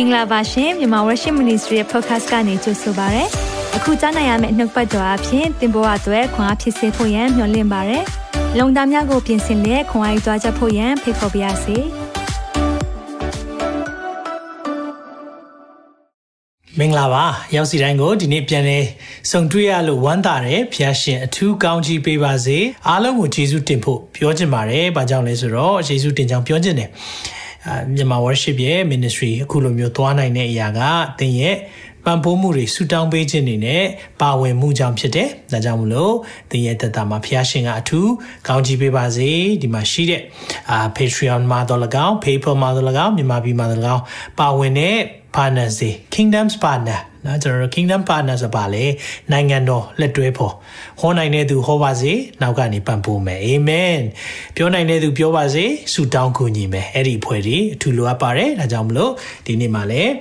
င်္ဂလာပါရှင်မြန်မာ Worship Ministry ရဲ့ podcast ကနေကြိုဆိုပါရစေ။အခုကြားနိုင်ရမယ့်နှုတ်ပတ်တော်အဖြစ်သင်ပေါ်အပ်ွယ်ခွန်အားဖြစ်စေဖို့ယံမျှဝင့်ပါရစေ။လုံတာများကိုပြင်ဆင်လက်ခွန်အားယူကြားချက်ဖို့ယံဖိတ်ခေါ်ပါရစေ။မင်္ဂလာပါရောက်စီတိုင်းကိုဒီနေ့ပြန်လဲဆုံတွေ့ရလို့ဝမ်းသာတယ်ဖျားရှင်အထူးကောင်းချီးပေးပါစေအားလုံးကိုယေရှုတင်ဖို့ပြောချင်ပါတယ်ဘာကြောင့်လဲဆိုတော့ယေရှုတင်ကြောင်းပြောချင်တယ်အာ မြန်မာ worship ရဲ့ ministry အခုလိုမျိုးသွားနိုင်တဲ့အရာကသင်ရဲ့ပံ့ပိုးမှုတွေဆူတောင်းပေးခြင်းတွေနဲ့ပါဝင်မှုကြောင့်ဖြစ်တယ်။ဒါကြောင့်မလို့သင်ရဲ့တက်တာမှာဖျားရှင်ကအထူးကောင်းချီးပေးပါစေဒီမှာရှိတဲ့အာ Patreon မှာတော့၎င်း PayPal မှာတော့၎င်းမြန်မာပြည်မှာတော့၎င်းပါဝင်တဲ့ partners တွေ Kingdoms partner နော်ကျွန်တော်တို့ Kingdom partner ဆိုပါလေနိုင်ငံတော်လက်တွဲဖို့ဟောနိုင်တဲ့သူဟောပါစေနောက်ကနေပံ့ပိုးမယ်အာမင်ပြောနိုင်တဲ့သူပြောပါစေဆုတောင်းကူညီမယ်အဲ့ဒီအဖွဲ့တွေအထူးလိုအပ်ပါတယ်ဒါကြောင့်မလို့ဒီနေ့မှာလည်း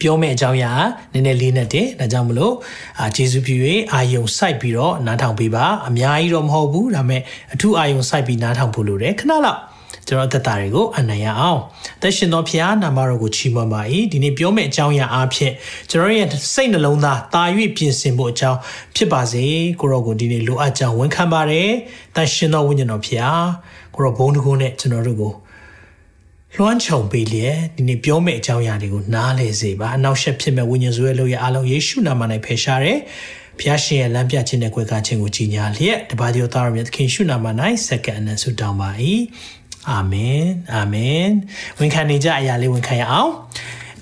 ပြောမယ့်အကြောင်းအရာနည်းနည်းလေးနဲ့တင်ဒါကြောင့်မလို့အာဂျေဇုပြု၍အာယုံစိုက်ပြီးတော့နားထောင်ပေးပါအများကြီးတော့မဟုတ်ဘူးဒါပေမဲ့အထူးအာယုံစိုက်ပြီးနားထောင်ဖို့လိုတယ်ခဏလောက် ကျွန်တော်သက်တာတွေကိုအနံ့ရအောင်သက်ရှင်သောဖခင်နာမတော်ကိုချီးမွမ်းပါ၏ဒီနေ့ပြောမယ့်အကြောင်းအရာအားဖြင့်ကျွန်တော်ရဲ့စိတ်နှလုံးသားတာ၍ပြင်ဆင်ဖို့အကြောင်းဖြစ်ပါစေကိုရောကိုဒီနေ့လိုအပ်ကြောင်းဝန်ခံပါတယ်သက်ရှင်သောဝိညာဉ်တော်ဖခင်ကိုရောဘုန်းတကုန်းနဲ့ကျွန်တော်တို့ကိုလွှမ်းခြုံပေးလျက်ဒီနေ့ပြောမယ့်အကြောင်းအရာတွေကိုနားလည်စေပါအနောက်ရှက်ဖြစ်မဲ့ဝိညာဉ်စွဲလို့ရအားလုံးယေရှုနာမ၌ဖယ်ရှားတယ်ဖျားရှင်ရဲ့လမ်းပြခြင်းနဲ့ကြွယ်ကခြင်းကိုကြီးညာလျက်တပါးသောသားရမြတ်သခင်ရှုနာမ၌စက္ကန့်အနံဆုတောင်းပါ၏ အာမင်အာမင်ဝန်ခံနေကြအရာလေးဝန်ခံရအောင်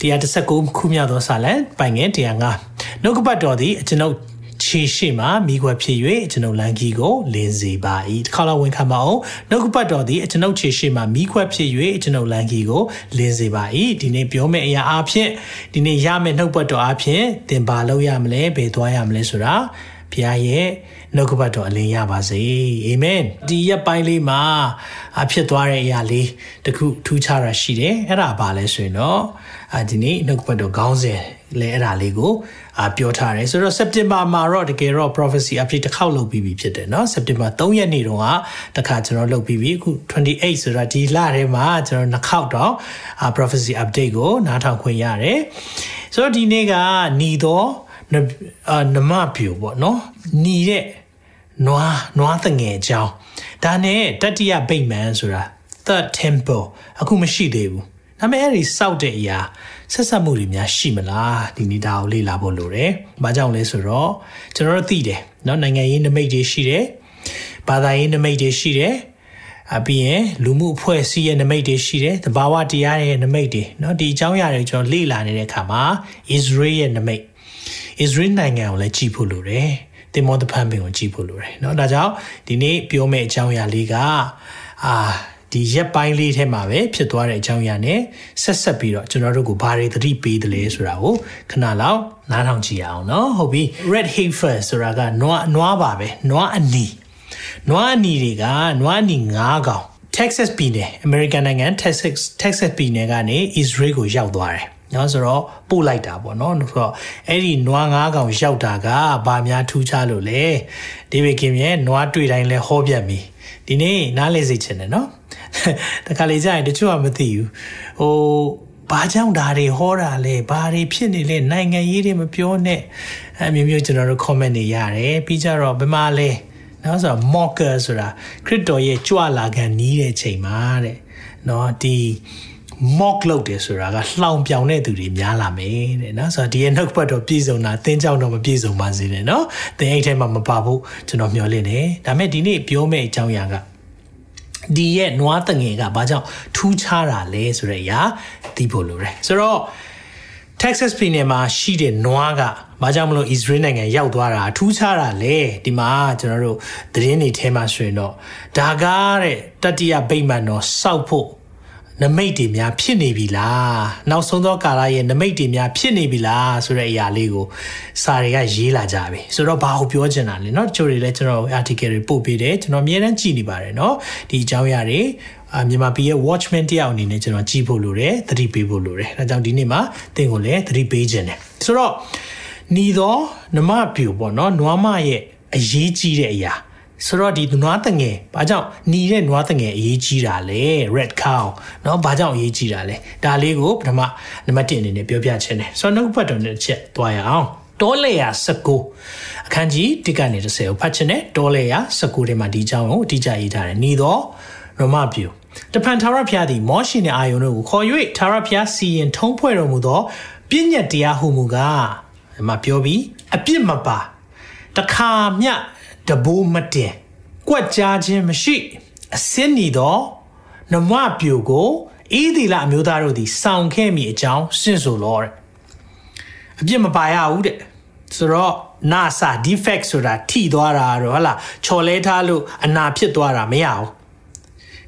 တရား19ခုမြောက်သောစာလံပိုင်ငယ်တရား5နှုတ်ကပတ်တော်သည်ကျွန်ုပ်ခြေရှိမှမိခွက်ဖြစ်၍ကျွန်ုပ်လန်ကီကိုလင်းစေပါ၏တစ်ခါတော့ဝန်ခံပါအောင်နှုတ်ကပတ်တော်သည်ကျွန်ုပ်ခြေရှိမှမိခွက်ဖြစ်၍ကျွန်ုပ်လန်ကီကိုလင်းစေပါ၏ဒီနေ့ပြောမယ့်အရာအဖြစ်ဒီနေ့ရမယ့်နှုတ်ပတ်တော်အဖြစ်သင်ပါလို့ရမလဲဘယ်သွားရမလဲဆိုတာဘုရားရဲ့ နှုတ်ကပတ်တော်အလင်းရပါစေအာမင်ဒီရက်ပိုင်းလေးမှာအဖြစ်သွားတဲ့အရာလေးတခုထူးခြားတာရှိတယ်အဲ့ဒါဘာလဲဆိုရင်တော့အာဒီနေ့နှုတ်ကပတ်တော်ခေါင်းစဉ်လဲအဲ့ဒါလေးကိုအာပြောထားတယ်ဆိုတော့ September မှာတော့တကယ်တော့ prophecy update တစ်ခေါက်လုပ်ပြီးပြီဖြစ်တယ်เนาะ September 3ရက်နေ့တုန်းကတခါကျွန်တော်လုပ်ပြီးပြီအခု28ဆိုတော့ဒီလထဲမှာကျွန်တော်နှစ်ခေါက်တော့အာ prophecy update ကိုနားထောင်ခွင့်ရတယ်ဆိုတော့ဒီနေ့ကညီတော့နမပြူပေါ့နော်ညီတဲ့ နွားနွားတငယ်ကြောင်းဒါနဲ့တတိယဗိမာန်ဆိုတာ third temple အခုမရှိသေးဘူးဒါပေမဲ့အဲ့ဒီစောက်တဲ့အရာဆက်ဆက်မှုတွေများရှိမလားဒီနေ့ဒါကိုလေ့လာဖို့လိုတယ်။ဘာကြောင့်လဲဆိုတော့ကျွန်တော်တို့သိတယ်เนาะနိုင်ငံရေးနမိတ်တွေရှိတယ်။ဘာသာရေးနမိတ်တွေရှိတယ်။အပြီးရင်လူမှုအဖွဲ့အစည်းရဲ့နမိတ်တွေရှိတယ်။တဘာဝတရားရဲ့နမိတ်တွေเนาะဒီအကြောင်းအရာတွေကျွန်တော်လေ့လာနေတဲ့အခါမှာ Israel ရဲ့နမိတ် Israel နိုင်ငံကိုလည်းကြည့်ဖို့လိုတယ်။ တင်မောတဖန်ပင်ကိုကြည့်ဖို့လိုတယ်เนาะဒါကြောင့်ဒီနေ့ပြောမယ့်အကြောင်းအရာလေးကအာဒီရက်ပိုင်းလေးထဲမှာပဲဖြစ်သွားတဲ့အကြောင်းအရာနဲ့ဆက်ဆက်ပြီးတော့ကျွန်တော်တို့ကိုဘာတွေသတိပေးတယ်လဲဆိုတာကိုခဏလောက်နားထောင်ကြည့်အောင်เนาะဟုတ်ပြီ red heifer ဆိုတာကနွားနွားပါပဲနွားအနီနွားအနီတွေကနွားအနီ9កောင် Texas ပြည်နယ် American နိုင်ငံ Texas Texas ပြည်နယ်ကနေ Israel ကိုရောက်သွားတယ် နော်ဆိုတော့ပို့လိုက်တာပေါ့နော်ဆိုတော့အဲ့ဒီနွားငါးကောင်ရောက်တာကဘာများထူးခြားလို့လဲဒေးဗစ်ကင်ရဲ့နွားတွေ့တိုင်းလဲဟောပြတ်ပြီဒီနေ့နားလဲစေချင်တယ်နော်တခါလေကြာရင်တချို့ကမသိဘူးဟိုဘာကြောင့်ဒါတွေဟောတာလဲဘာတွေဖြစ်နေလဲနိုင်ငံရေးတွေမပြောနဲ့အမျိုးမျိုးကျွန်တော်တို့ comment တွေရတယ်ပြီးကြတော့ဘယ်မှာလဲနော်ဆိုတော့ mocker ဆိုတာခရစ်တော်ရဲ့ကြွလာခံနီးတဲ့ချိန်မှာတဲ့နော်ဒီ mock လုပ်တယ်ဆိုတာကလှောင်ပြောင်တဲ့သူတွေများလာမယ်တဲ့နော်ဆိုတော့ဒီရဲ့နှုတ်ဘတ်တော့ပြည့်စုံတာသင်ကြောင့်တော့မပြည့်စုံပါစေနဲ့နော်သင်အိတ်ထဲမှာမပါဘူးကျွန်တော်မျှော်လင့်တယ်ဒါပေမဲ့ဒီနေ့ပြောမယ့်အကြောင်းအရာကဒီရဲ့နွားတငယ်ကဘာကြောင့်ထူးခြားတာလဲဆိုတဲ့အရာသိဖို့လိုတယ်ဆိုတော့ Texas ပြည်နယ်မှာရှိတဲ့နွားကဘာကြောင့်မလို့ Israel နိုင်ငံရောက်သွားတာထူးခြားတာလဲဒီမှာကျွန်တော်တို့သတင်းတွေထဲမှာဆိုရင်တော့ဒါကားတဲ့တတိယဗိမာန်တော်စောက်ဖို့ နမိတ်တွေများဖြစ်နေပြီလားနောက်ဆုံးသောကာလရဲ့နမိတ်တွေများဖြစ်နေပြီလားဆိုတဲ့အရာလေးကိုစာတွေကရေးလာကြပြီဆိုတော့ဘာကိုပြောချင်တာလဲเนาะတချို့တွေလည်းကျွန်တော် article တွေပို့ပေးတယ်ကျွန်တော်အများအားကြည့်နေပါတယ်เนาะဒီအကြောင်းအရာတွေအာမြန်မာပြည်ရဲ့ watchman တယောက်အနေနဲ့ကျွန်တော်ကြည့်ဖို့လိုတယ်သတိပေးဖို့လိုတယ်အဲကြောင့်ဒီနေ့မှာသင်ကိုလည်းသတိပေးခြင်းတယ်ဆိုတော့ညီသောနမပြူပေါ့เนาะနွားမရဲ့အရေးကြီးတဲ့အရာ ဆိုတော့ဒီနွားတငယ်ဘာကြောင့်หนีတဲ့နွားတငယ်အရေးကြီးတာလဲ red cow เนาะဘာကြောင့်အရေးကြီးတာလဲဒါလေးကိုပထမနံပါတ်1အနေနဲ့ပြောပြချင်တယ်ဆိုတော့နောက်ဘက်တော့တစ်ချက်တွားရအောင်တောလေယာ19အခန်းကြီး1ကနေ30ကိုဖတ်ချင်တယ်တောလေယာ19ထဲမှာဒီအကြောင်းကိုအတိအကျရေးထားတယ်။ဤတော့ရမပြူတဖန်ထာဝရဘုရားသည်မောရှိနှင့်အာယုန်တို့ကိုခေါ်၍ထာဝရဘုရားစီရင်ထုံးဖွဲ့တော်မူသောပြည့်ညတ်တရားဟုမူကားဒီမှာပြောပြီးအပြစ်မပါတခါမျှ တဘိုးမတင်ကွက်ကြားခြင်းမရှိအစင်းနေသောနမပြူကိုဤဒီလအမျိုးသားတို့သည်စောင့်ခဲ့မိအကြောင်းရှင်းဆိုလောတဲ့အပြစ်မပါရဘူးတဲ့ဆိုတော့ NASA defect ဆိုတာထိသွားတာတော့ဟလာချော်လဲထားလို့အနာဖြစ်သွားတာမရဘူး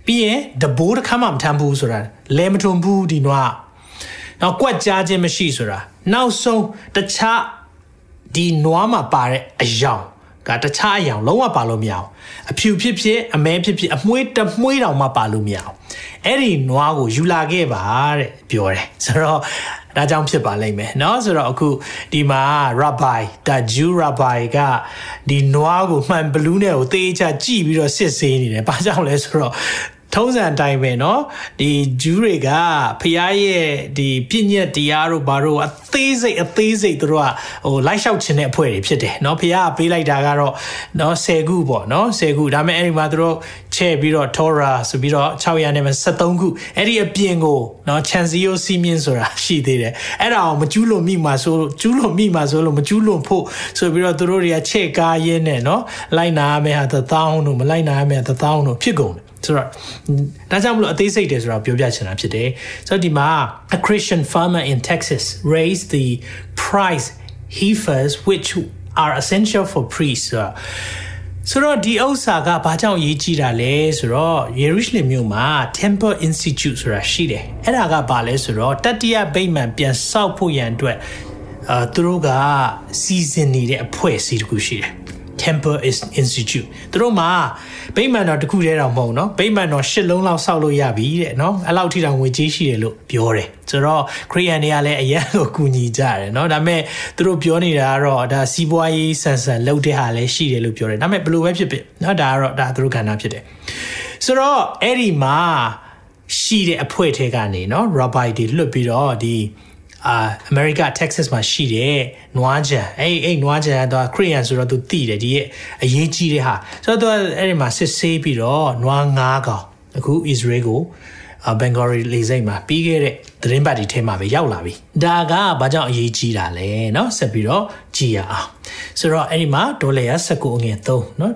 ပြီးရင်တဘိုးတစ်ခါမှမထမ်းဘူးဆိုတာလဲမထုံဘူးဒီနွားနောက်ကွက်ကြားခြင်းမရှိဆိုတာနောက်ဆုံးတခြားဒီနွားမှာပါတဲ့အယောင် ကတခြားအယောင်လုံးဝပါလို့မရအောင်အဖြူဖြစ်ဖြစ်အမဲဖြစ်ဖြစ်အမွှေးတမွှေးတောင်မှပါလို့မရအောင်အဲ့ဒီနွားကိုယူလာခဲ့ပါတဲ့ပြောတယ်ဆိုတော့ဒါကြောင့်ဖြစ်ပါလိမ့်မယ်เนาะဆိုတော့အခုဒီမှာ rabbi ဒါ Jew rabbi ကဒီနွားကိုမှန်ဘလူးနဲ့ကိုသေချာကြည့်ပြီးတော့စစ်ဆေးနေတယ်ဘာကြောင့်လဲဆိုတော့ ထုံးစံအတိုင်းပဲเนาะဒီဂျူးတွေကဖျားရဲ့ဒီပြည့်ညက်တရားတို့ဘာတို့အသေးစိတ်အသေးစိတ်တို့ကဟိုလိုက်လျှောက်ခြင်းတဲ့အဖွဲ့တွေဖြစ်တယ်เนาะဖျားကပေးလိုက်တာကတော့เนาะ10ခုပေါ့เนาะ10ခုဒါပေမဲ့အဲ့ဒီမှာတို့ချဲ့ပြီးတော့ Torah ဆိုပြီးတော့600နဲ့73ခုအဲ့ဒီအပြင်ကိုเนาะ Chanzio စီမင်းဆိုတာရှိသေးတယ်အဲ့ဒါအောင်မကျူးလွန်မိမှာဆိုကျူးလွန်မိမှာဆိုလို့မကျူးလွန်ဖို့ဆိုပြီးတော့တို့တွေကချဲ့ကားရင်းနဲ့เนาะလိုက်နာရမယ့်ဟာသသောင်းတို့မလိုက်နာရမယ့်သသောင်းတို့ဖြစ်ကုန်တယ် ဆိုတော့ဒါကြောင့်မလို့အသေးစိတ်တယ်ဆိုတော့ပြောပြချင်တာဖြစ်တယ်ဆိုတော့ဒီမှာ a Christian farmer in Texas raised the price heifers which are essential for priests ဆိုတော့ဒီဥစ္စာကဘာကြောင့်ရေးကြည့်တာလဲဆိုတော့ယေရုရှလင်မြို့မှာ Temple Institute ဆိုတာရှိတယ်အဲ့ဒါကဘာလဲဆိုတော့တတိယဗိမာန်ပြန်ဆောက်ဖို့ရန်အတွက်အာသူတို့ကစီစဉ်နေတဲ့အဖွဲ့အစည်းတစ်ခုရှိတယ် Temple Institute သူတို့မှာဗိမာန်တော်တစ်ခုတည်းတော့မဟုတ်နော်ဗိမာန်တော်၈လုံးလောက်ဆောက်လို့ရပြီတဲ့နော်အဲ့လောက်ထိတောင်ငွေကြေးရှိတယ်လို့ပြောတယ်ဆိုတော့ခရီးယန်တွေကလည်းအရန်ကိုကူညီကြတယ်နော်ဒါပေမဲ့သူတို့ပြောနေတာကတော့ဒါစီးပွားရေးဆန်ဆန်လုပ်တဲ့ဟာလည်းရှိတယ်လို့ပြောတယ်ဒါပေမဲ့ဘယ်လိုပဲဖြစ်ဖြစ်နော်ဒါကတော့ဒါသူတို့ကဏ္ဍဖြစ်တယ်ဆိုတော့အဲ့ဒီမှာရှိတဲ့အဖွဲ့ထဲကနေနော် rabbi တွေလွတ်ပြီးတော့ဒီ အာအမေရိကတက္ကဆက်မှာရှိတဲ့နွားဂျန်အဲ့အဲ့နွားဂျန်ကတော့ခရီးယန်ဆိုတော့သူသိတယ်ဒီရဲ့အရေးကြီးတဲ့ဟာဆိုတော့သူအဲ့ဒီမှာစစ်ဆေးပြီးတော့နွားငါးကောင်အခု Israel ကိုဘန်ဂေါရီလေစိတ်မှာပြီးခဲ့တဲ့သတင်းပတ်ဒီထဲမှာပဲရောက်လာပြီဒါကဘာကြောင့်အရေးကြီးတာလဲเนาะဆက်ပြီးတော့ကြည်ရအောင်ဆိုတော့အဲ့ဒီမှာဒေါ်လာ19အငယ်3เนาะ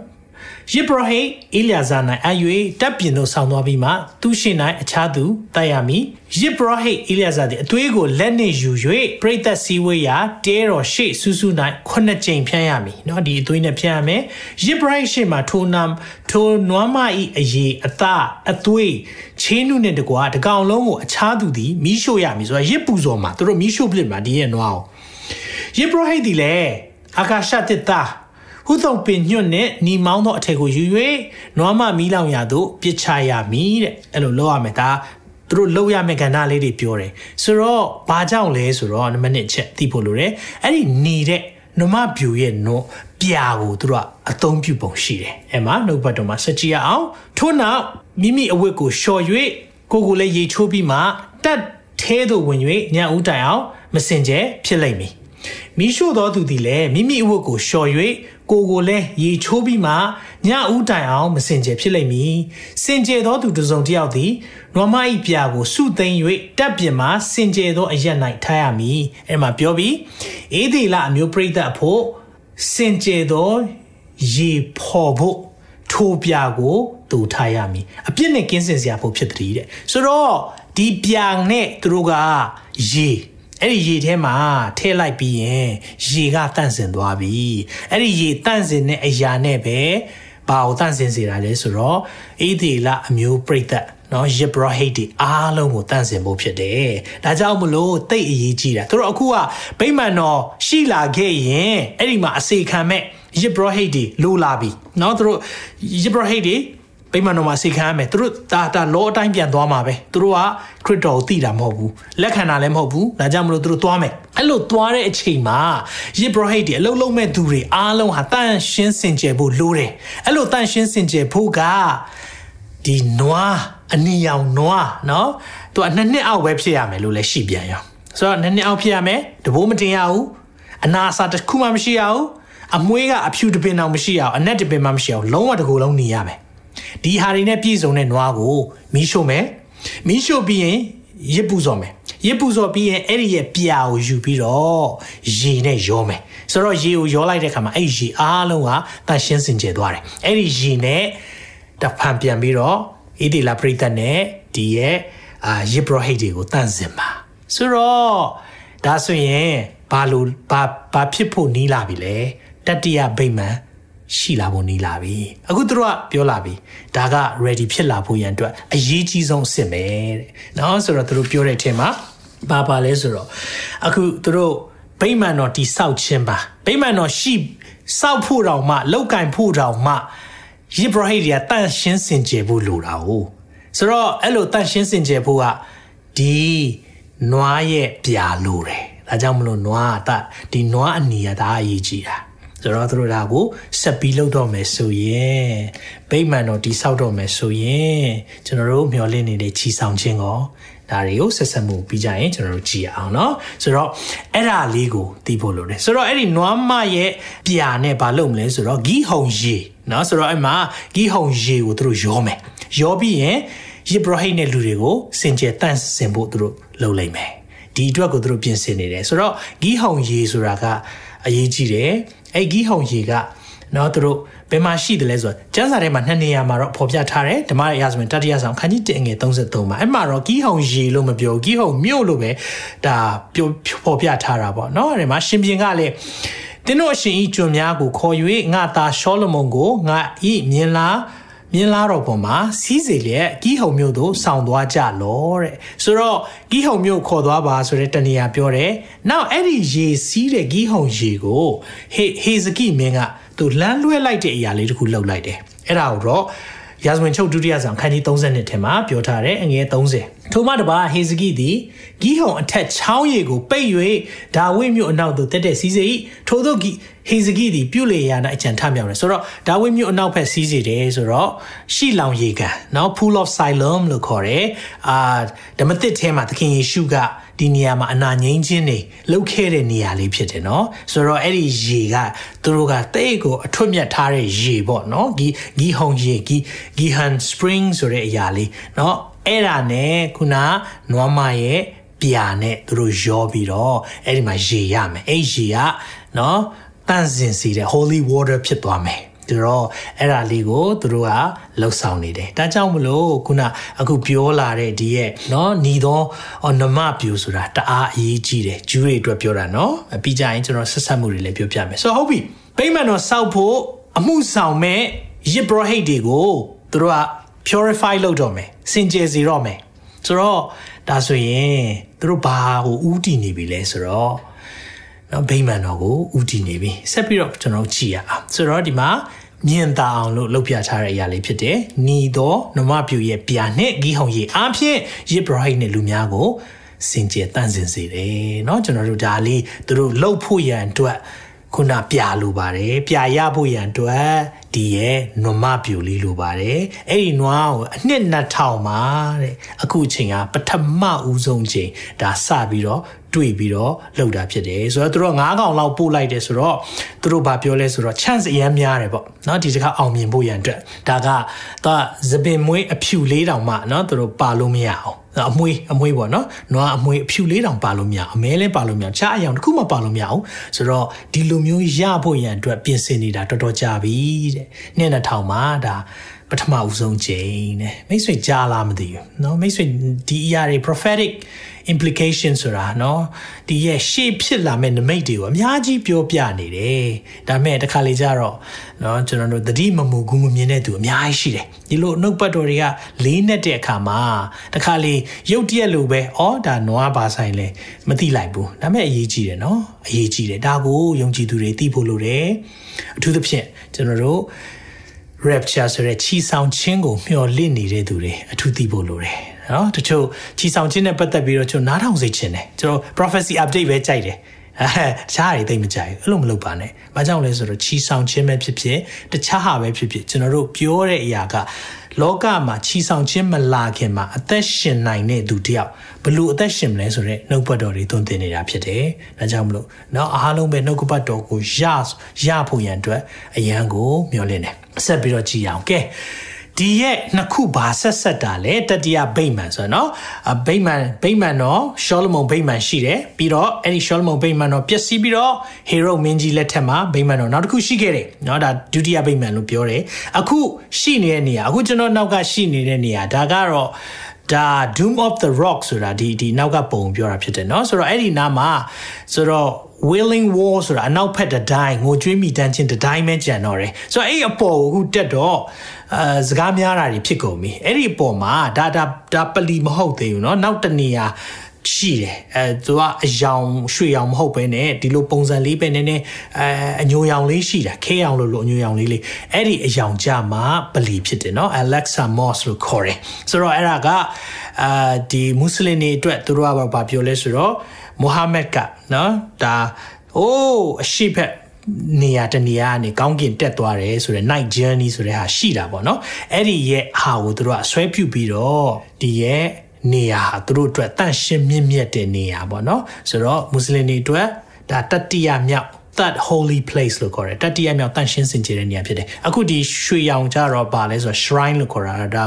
ယေဘရဟိအေလျာဇာ၌အယွေတပ်ပြင်သို့ဆောင်းသွားပြီးမှသူရှိ၌အခြားသူတိုက်ရမည်ယေဘရဟိအေလျာဇာသည်အသွေးကိုလက်နှင့်ယူ၍ပရိသတ်စည်းဝေးရာတဲတော်ရှေ့ဆူဆူ၌ခုနှစ်ကြိမ်ဖြန်းရမည်เนาะဒီအသွေးနဲ့ဖြန်းရမယ်ယေဘရဟိရှေ့မှာထိုနမ်ထိုနွားမဤအရေးအသားအသွေးချင်းနုနဲ့တကွာတကောင်လုံးကိုအခြားသူသည်မိရှို့ရမည်ဆိုတော့ယေပူဇော်မှာသူတို့မိရှို့ပစ်မှာဒီရဲ့နွားကိုယေဘရဟိသည်လည်းအာကာရှတစ်သား ဟုသောပင်ညွတ်နဲ့ညီမောင်းသောအထက်ကိုယူ၍နွားမမီးလောင်ရာသို့ပြစ်ချရမည်တဲ့အဲ့လိုလုပ်ရမယ်ဒါသူတို့လုပ်ရမယ့်ကဏ္ဍလေးတွေပြောတယ်ဆိုတော့ဘာကြောင့်လဲဆိုတော့နံပါတ်1ချက်သိဖို့လိုတယ်အဲ့ဒီနေတဲ့နမပြူရဲ့နော်ပြာကိုသူတို့ကအသုံးပြုပုံရှိတယ်အဲ့မှာနှုတ်ဘတ်တော်မှာစကြည့်ရအောင်ထို့နောက်မိမိအဝတ်ကိုလျှော်၍ကိုကိုလည်းရေချိုးပြီးမှတက်သေးသို့ဝင်၍ညဦးတိုင်အောင်မစင်ကြဲဖြစ်လိမ့်မည်မိရှို့သောသူသည်လည်းမိမိအဝတ်ကိုလျှော်၍ ကိုကိုလည်းရေချိုးပြီးမှညဦးတိုင်အောင်မစင်ကြယ်ဖြစ်လိမ့်မည်စင်ကြယ်သောသူတစ်စုံတစ်ယောက်သည်နွားမ၏ပြာကိုစုသိမ်း၍တပ်ပြင်မှစင်ကြယ်သောအရက်၌ထားရမည်အဲ့မှာပြောပြီးအေဒီလအမျိုးပရိသတ်အဖို့စင်ကြယ်သောရေဖော်ဖို့ထိုးပြာကိုတူထားရမည်အပြစ်နဲ့ကင်းစင်စရာဖို့ဖြစ်တည်းတဲ့ဆိုတော့ဒီပြာနဲ့သူတို့ကရေ အဲ့ဒီရေထဲမှာထည့်လိုက်ပြီးရင်ရေကတန့်စင်သွားပြီအဲ့ဒီရေတန့်စင်တဲ့အရာနဲ့ပဲဘာကိုတန့်စင်စေတာလဲဆိုတော့အေဒီလအမျိုးပြိသက်နော်ယစ်ဘရဟိတ်ဒီအားလုံးကိုတန့်စင်ဖို့ဖြစ်တယ်။ဒါကြောင့်မလို့တိတ်အရေးကြီးတာ။သူတို့အခုကဗိမာန်တော်ရှိလာခဲ့ရင်အဲ့ဒီမှာအစေခံမဲ့ယစ်ဘရဟိတ်ဒီလိုလာပြီ။နော်သူတို့ယစ်ဘရဟိတ်ဒီ ဗိမာန်တော်မှာစိတ်ခံရမယ်သူတို့ဒါဒါလောအတိုင်းပြန်သွားမှာပဲသူတို့ကခရစ်တော်ကိုသိတာမဟုတ်ဘူးလက်ခံတာလည်းမဟုတ်ဘူးဒါကြောင့်မလို့သူတို့သွားမယ်အဲ့လိုသွားတဲ့အချိန်မှာယေဘရဟိတ်တွေအလုံးလုံးမဲ့သူတွေအားလုံးဟာတန်ရှင်းစင်ကြယ်ဖို့လိုတယ်အဲ့လိုတန်ရှင်းစင်ကြယ်ဖို့ကဒီနွားအနီရောင်နွားเนาะသူကနှစ်နှစ်အောက်ပဲဖြစ်ရမယ်လို့လည်းရှိပြန်ရောဆိုတော့နှစ်နှစ်အောက်ဖြစ်ရမယ်တဘိုးမတင်ရဘူးအနာစာတစ်ခုမှမရှိရဘူးအမွှေးကအဖြူတပင်တောင်မရှိအောင်အနက်တပင်မှမရှိအောင်လုံးဝတစ်ခုလုံးနေရမယ် ဒီဟာတွေနဲ့ပြည့်စုံတဲ့နွားကိုမီးရှို့မယ်မီးရှို့ပြီးရင်ရစ်ပူစော်မယ်ရစ်ပူစော်ပြီးရင်အဲ့ဒီရဲ့ပြာကိုယူပြီးတော့ရေနဲ့ရောမယ်ဆိုတော့ရေကိုရောလိုက်တဲ့အခါမှာအဲ့ဒီရေအားလုံးကတန်ရှင်းစင်ကြယ်သွားတယ်အဲ့ဒီရေနဲ့တဖန်ပြန်ပြီးတော့ဣတိလပရိသတ်နဲ့ဒီရဲ့အာယစ်ဘရဟိတ်တွေကိုတန့်စင်ပါဆိုတော့ဒါဆိုရင်ဘာလို့ဘာဘာဖြစ်ဖို့နီးလာပြီလဲတတိယဗိမာန် ရှိလာဖို့နီးလာပြီအခုသူတို့ကပြောလာပြီဒါက ready ဖြစ်လာဖို့ရန်အတွက်အရေးကြီးဆုံးအစ်စ်ပဲတဲ့နော်ဆိုတော့သူတို့ပြောတဲ့အထင်မှာဘာပါလဲဆိုတော့အခုသူတို့ဗိမာန်တော်တိဆောက်ခြင်းပါဗိမာန်တော်ရှိစောက်ဖို့တောင်မှလောက်ကင်ဖို့တောင်မှယေဘရဟိတွေကတန့်ရှင်းစင်ကြယ်ဖို့လိုတာ ਉਹ ဆိုတော့အဲ့လိုတန့်ရှင်းစင်ကြယ်ဖို့ကဒီနွားရဲ့ပြာလိုတယ်ဒါကြောင့်မလို့နွားကဒီနွားအနီကဒါအရေးကြီးတာ ဆိုတော့သူတို့ဒါကိုဆက်ပြီးလုပ်တော့မယ်ဆိုရင်ဗိမာန်တော်တိဆောက်တော့မယ်ဆိုရင်ကျွန်တော်တို့မျှော်လင့်နေတဲ့ချီဆောင်ခြင်းကိုဒါတွေကိုဆက်ဆက်မှုပြီးကြရင်ကျွန်တော်တို့ကြည့်အောင်เนาะဆိုတော့အဲ့ဒါလေးကိုသိဖို့လိုတယ်ဆိုတော့အဲ့ဒီနွားမရဲ့ပြာနဲ့ဘာလုပ်မလဲဆိုတော့ဂီးဟုံရေเนาะဆိုတော့အဲ့မှာဂီးဟုံရေကိုသူတို့ရောမယ်ရောပြီးရင်ယေဘရဟိတ်နဲ့လူတွေကိုစင်ကြယ်တန့်စင်ဖို့သူတို့လုပ်လိုက်မယ်ဒီအတွက်ကိုသူတို့ပြင်ဆင်နေတယ်ဆိုတော့ဂီးဟုံရေဆိုတာက အရေးကြီးတယ်အဲ့ဂီးဟုံရေကနော်သူတို့ဘယ်မှာရှိတယ်လဲဆိုတော့ကျမ်းစာထဲမှာနှစ်နေရာမှာတော့ဖော်ပြထားတယ်ဓမ္မရာဇဝင်တတိယဆောင်ခန်းကြီး1ငယ်33မှာအဲ့မှာတော့ဂီးဟုံရေလို့မပြောဂီးဟုံမြို့လို့ပဲဒါပြောဖော်ပြထားတာပေါ့နော်အဲ့ဒီမှာရှင်ပြန်ကလည်းတင်းတို့အရှင်ဤကျွန်များကိုခေါ်၍ငါသားရှောလမုန်ကိုငါဤမြင်လား မြင်းလာတော်ပေါ်မှာစီးစေလျက်ကီးဟုံမြို့သို့ဆောင်သွားကြလောတဲ့ဆိုတော့ကီးဟုံမြို့ခေါ်သွားပါဆိုတဲ့တနေရာပြောတယ်နောက်အဲ့ဒီရေစီးတဲ့ကီးဟုံရေကိုဟေဟေဇကိမင်းကသူလမ်းလွှဲလိုက်တဲ့အရာလေးတခုလှုပ်လိုက်တယ်အဲ့ဒါကိုတော့ရာဇဝင်ချုပ်ဒုတိယဆောင်ခန်းကြီး30ထဲမှာပြောထားတယ်အငယ်30 ထိုမှတပါဟေဇကိသည်ဂီးဟုံအထက်ချောင်းရည်ကိုပိတ်၍ဒါဝိမြို့အနောက်သို့တက်တဲ့စီးစေ၏ထိုသို့ဂီဟေဇကိသည်ပြုလေရာ၌အကြံထမြောက်တယ်ဆိုတော့ဒါဝိမြို့အနောက်ဘက်စီးစေတယ်ဆိုတော့ရှီလောင်ရေကန်နော် pool of siloam လို့ခေါ်တယ်အာဓမ္မသစ်ထဲမှာသခင်ယေရှုကဒီနေရာမှာအနာငိမ့်ခြင်းတွေလုပ်ခဲ့တဲ့နေရာလေးဖြစ်တယ်နော်ဆိုတော့အဲ့ဒီရေကသူတို့ကတိတ်ကိုအထွတ်မြတ်ထားတဲ့ရေပေါ့နော်ဂီဂီဟုံရေဂီဂီဟန်စပရင်ဆိုတဲ့အရာလေးနော် အဲ့ဒါနဲ့ခုနနွားမရဲ့ပြာနဲ့သူတို့ရောပြီးတော့အဲ့ဒီမှာရေရမယ်အဲ့ရေကနော်တန့်စင်စီတဲ့ holy water ဖြစ်သွားမယ်ဒါတော့အဲ့ဒါလေးကိုသူတို့ကလှုပ်ဆောင်နေတယ်။ဒါကြောင့်မလို့ခုနအခုပြောလာတဲ့ဒီရဲ့နော်ညီသောနမပြူဆိုတာတအားအရေးကြီးတယ်။ဂျူးတွေအတွက်ပြောတာနော်။ပြီးကြရင်ကျွန်တော်ဆက်ဆက်မှုတွေလည်းပြောပြမယ်။ဆိုတော့ဟုတ်ပြီ။ဗိမ္မာန်တော်စောက်ဖို့အမှုဆောင်မဲ့ယစ်ဘရဟိတ်တွေကိုသူတို့က purify လုပ်တော့မယ်စင်ကြယ်စေတော့မယ်ဆိုတော့ဒါဆိုရင်သူတို့ဘာကိုဥတည်နေပြီလဲဆိုတော့နော်ဗိမာန်တော်ကိုဥတည်နေပြီဆက်ပြီးတော့ကျွန်တော်ကြည့်ရအောင်ဆိုတော့ဒီမှာမြင်သာအောင်လို့လုပ်ပြထားတဲ့အရာလေးဖြစ်တယ်။ညီတော်နမပြူရဲ့ပြာနဲ့ဂီဟုံရီအားဖြင့်ယစ်ဘရိုဟိတ်နဲ့လူများကိုစင်ကြယ်တန့်စင်စေတယ်เนาะကျွန်တော်တို့ဒါလေးသူတို့လှုပ်ဖို့ရန်အတွက် ခုနပြလိုပါတယ်ပြရဖို့ရန်အတွက်ဒီရဲ့နွမပြူလေးလိုပါတယ်အဲ့ဒီနွားကိုအနှစ်2000မှာတဲ့အခုအချိန်ကပထမဦးဆုံးချိန်ဒါစပြီးတော့တွေ့ပြီးတော့လှုပ်တာဖြစ်တယ်ဆိုတော့သူတို့9កောင်လောက်ပို့လိုက်တယ်ဆိုတော့သူတို့ဘာပြောလဲဆိုတော့ chance အများများတယ်ပေါ့เนาะဒီတစ်ခါအောင်မြင်ဖို့ရန်အတွက်ဒါကသွားသပင်မွေးအဖြူလေးတောင်မှเนาะသူတို့ပါလို့မရအောင် အမွေးအမွေးပေါ့နော်နွားအမွေးအဖြူလေးတောင်ပါလို့မရအမဲလဲပါလို့မရချားအယောင်တစ်ခုမှပါလို့မရအောင်ဆိုတော့ဒီလိုမျိုးရဖို့ရန်အတွက်ပြင်ဆင်နေတာတော်တော်ကြာပြီတဲ့နှစ်နှစ်ထောင်မှာဒါပထမဦးဆုံးချိန်တဲ့မိတ်ဆွေကြားလားမသိဘူးเนาะမိတ်ဆွေဒီအရာတွေ prophetic implication ဆိုတာเนาะဒီရဲ့ရှေ့ဖြစ်လာမဲ့နမိတ်တွေကိုအများကြီးပြောပြနေတယ်ဒါပေမဲ့တခါလေကျတော့เนาะကျွန်တော်တို့တတိမမူကူးမမြင်တဲ့သူအများကြီးရှိတယ်ဒီလိုနှုတ်ပတ်တော်တွေကလေးနဲ့တဲ့အခါမှာတခါလေရုတ်တရက်လိုပဲဩဒါနွားပါဆိုင်လဲမသိလိုက်ဘူးဒါပေမဲ့အရေးကြီးတယ်เนาะအရေးကြီးတယ်ဒါကိုယုံကြည်သူတွေသိဖို့လိုတယ်အထူးသဖြင့်ကျွန်တော်တို့ rapture ဆိုတဲ့ချီဆောင်ခြင်းကိုမျှော်လင့်နေတဲ့သူတွေအထူးသိဖို့လိုတယ် နော်တချို့ချီဆောင်ခြင်းနဲ့ပတ်သက်ပြီးတော့ကျွန်တော်နားထောင်စေခြင်းတယ်ကျွန်တော် prophecy update ပဲကြိုက်တယ်အဲတခြားတွေသိမကြိုက်ဘူးအဲ့လိုမလုပ်ပါနဲ့။ဘာကြောင့်လဲဆိုတော့ချီဆောင်ခြင်းပဲဖြစ်ဖြစ်တခြားဟာပဲဖြစ်ဖြစ်ကျွန်တော်တို့ပြောတဲ့အရာကလောကမှာချီဆောင်ခြင်းမလာခင်မှာအသက်ရှင်နိုင်တဲ့သူတယောက်ဘလို့အသက်ရှင်မလဲဆိုတော့နှုတ်ပတ်တော်တွေသွန်သင်နေတာဖြစ်တယ်။ဒါကြောင့်မလို့နောက်အားလုံးပဲနှုတ်ကပတ်တော်ကိုရရဖို့ရန်အတွက်အရန်ကိုမျှော်လင့်တယ်။ဆက်ပြီးတော့ကြည်အောင်။ကဲ ဒီရဲ့နှစ်ခုဘာဆက်ဆက်တာလဲတတိယဗိမာန်ဆိုတော့เนาะဗိမာန်ဗိမာန်တော့ရှောလမုန်ဗိမာန်ရှိတယ်ပြီးတော့အဲ့ဒီရှောလမုန်ဗိမာန်တော့ပျက်စီးပြီးတော့ဟေရုမင်းကြီးလက်ထက်မှာဗိမာန်တော့နောက်တစ်ခုရှိခဲ့တယ်เนาะဒါဒုတိယဗိမာန်လို့ပြောတယ်အခုရှိနေတဲ့နေရာအခုကျွန်တော်နောက်ကရှိနေတဲ့နေရာဒါကတော့ဒါ Doom of the Rock ဆိုတာဒီဒီနောက်ကပုံပြောတာဖြစ်တယ်เนาะဆိုတော့အဲ့ဒီနားမှာဆိုတော့ willing war ဆိုတာအနောက်ဖက်တတိုင်းငိုကြွေးမိတန်းချင်းတတိုင်းပဲကြံတော့တယ်ဆိုတော့အဲ့အပေါ်ကိုအခုတက်တော့အဲစကားများတာတွေဖြစ်ကုန်ပြီအဲ့ဒီအပေါ်မှာဒါဒါဒါပလီမဟုတ်သေးဘူးเนาะနောက်တနေရာရှိတယ်အဲသူကအယောင်ရွှေရောင်မဟုတ်ပဲねဒီလိုပုံစံလေးပဲနည်းနည်းအဲအညိုရောင်လေးရှိတာခဲရောင်လို့လို့အညိုရောင်လေးလေးအဲ့ဒီအယောင်ကြမှာပလီဖြစ်တယ်เนาะ Alexa Moss လို့ခေါ်တယ်ဆိုတော့အဲ့ဒါကအာဒီမွတ်စလင်တွေအတွက်သူတို့ကဘာပြောလဲဆိုတော့ မိုဟာမက်ကနော်ဒါအိုးအရှိဖက်နေရာတနေရာကနေကောင်းကင်တက်သွားတယ်ဆိုတော့ night journey ဆိုတဲ့ဟာရှိတာပေါ့နော်အဲ့ဒီရဲ့ဟာကိုသူတို့ကဆွဲပြုတ်ပြီးတော့ဒီရဲ့နေရာဟာသူတို့အတွက်တန့်ရှင်းမြင့်မြတ်တဲ့နေရာပေါ့နော်ဆိုတော့မွတ်စလင်တွေအတွက်ဒါတတိယမြောက် that holy place လို့ခေါ်တယ်တတိယမြောက်တန့်ရှင်းစင်ကြယ်တဲ့နေရာဖြစ်တယ်အခုဒီရွှေရောင်ကြတော့ပါလဲဆိုတော့ shrine လို့ခေါ်တာဒါ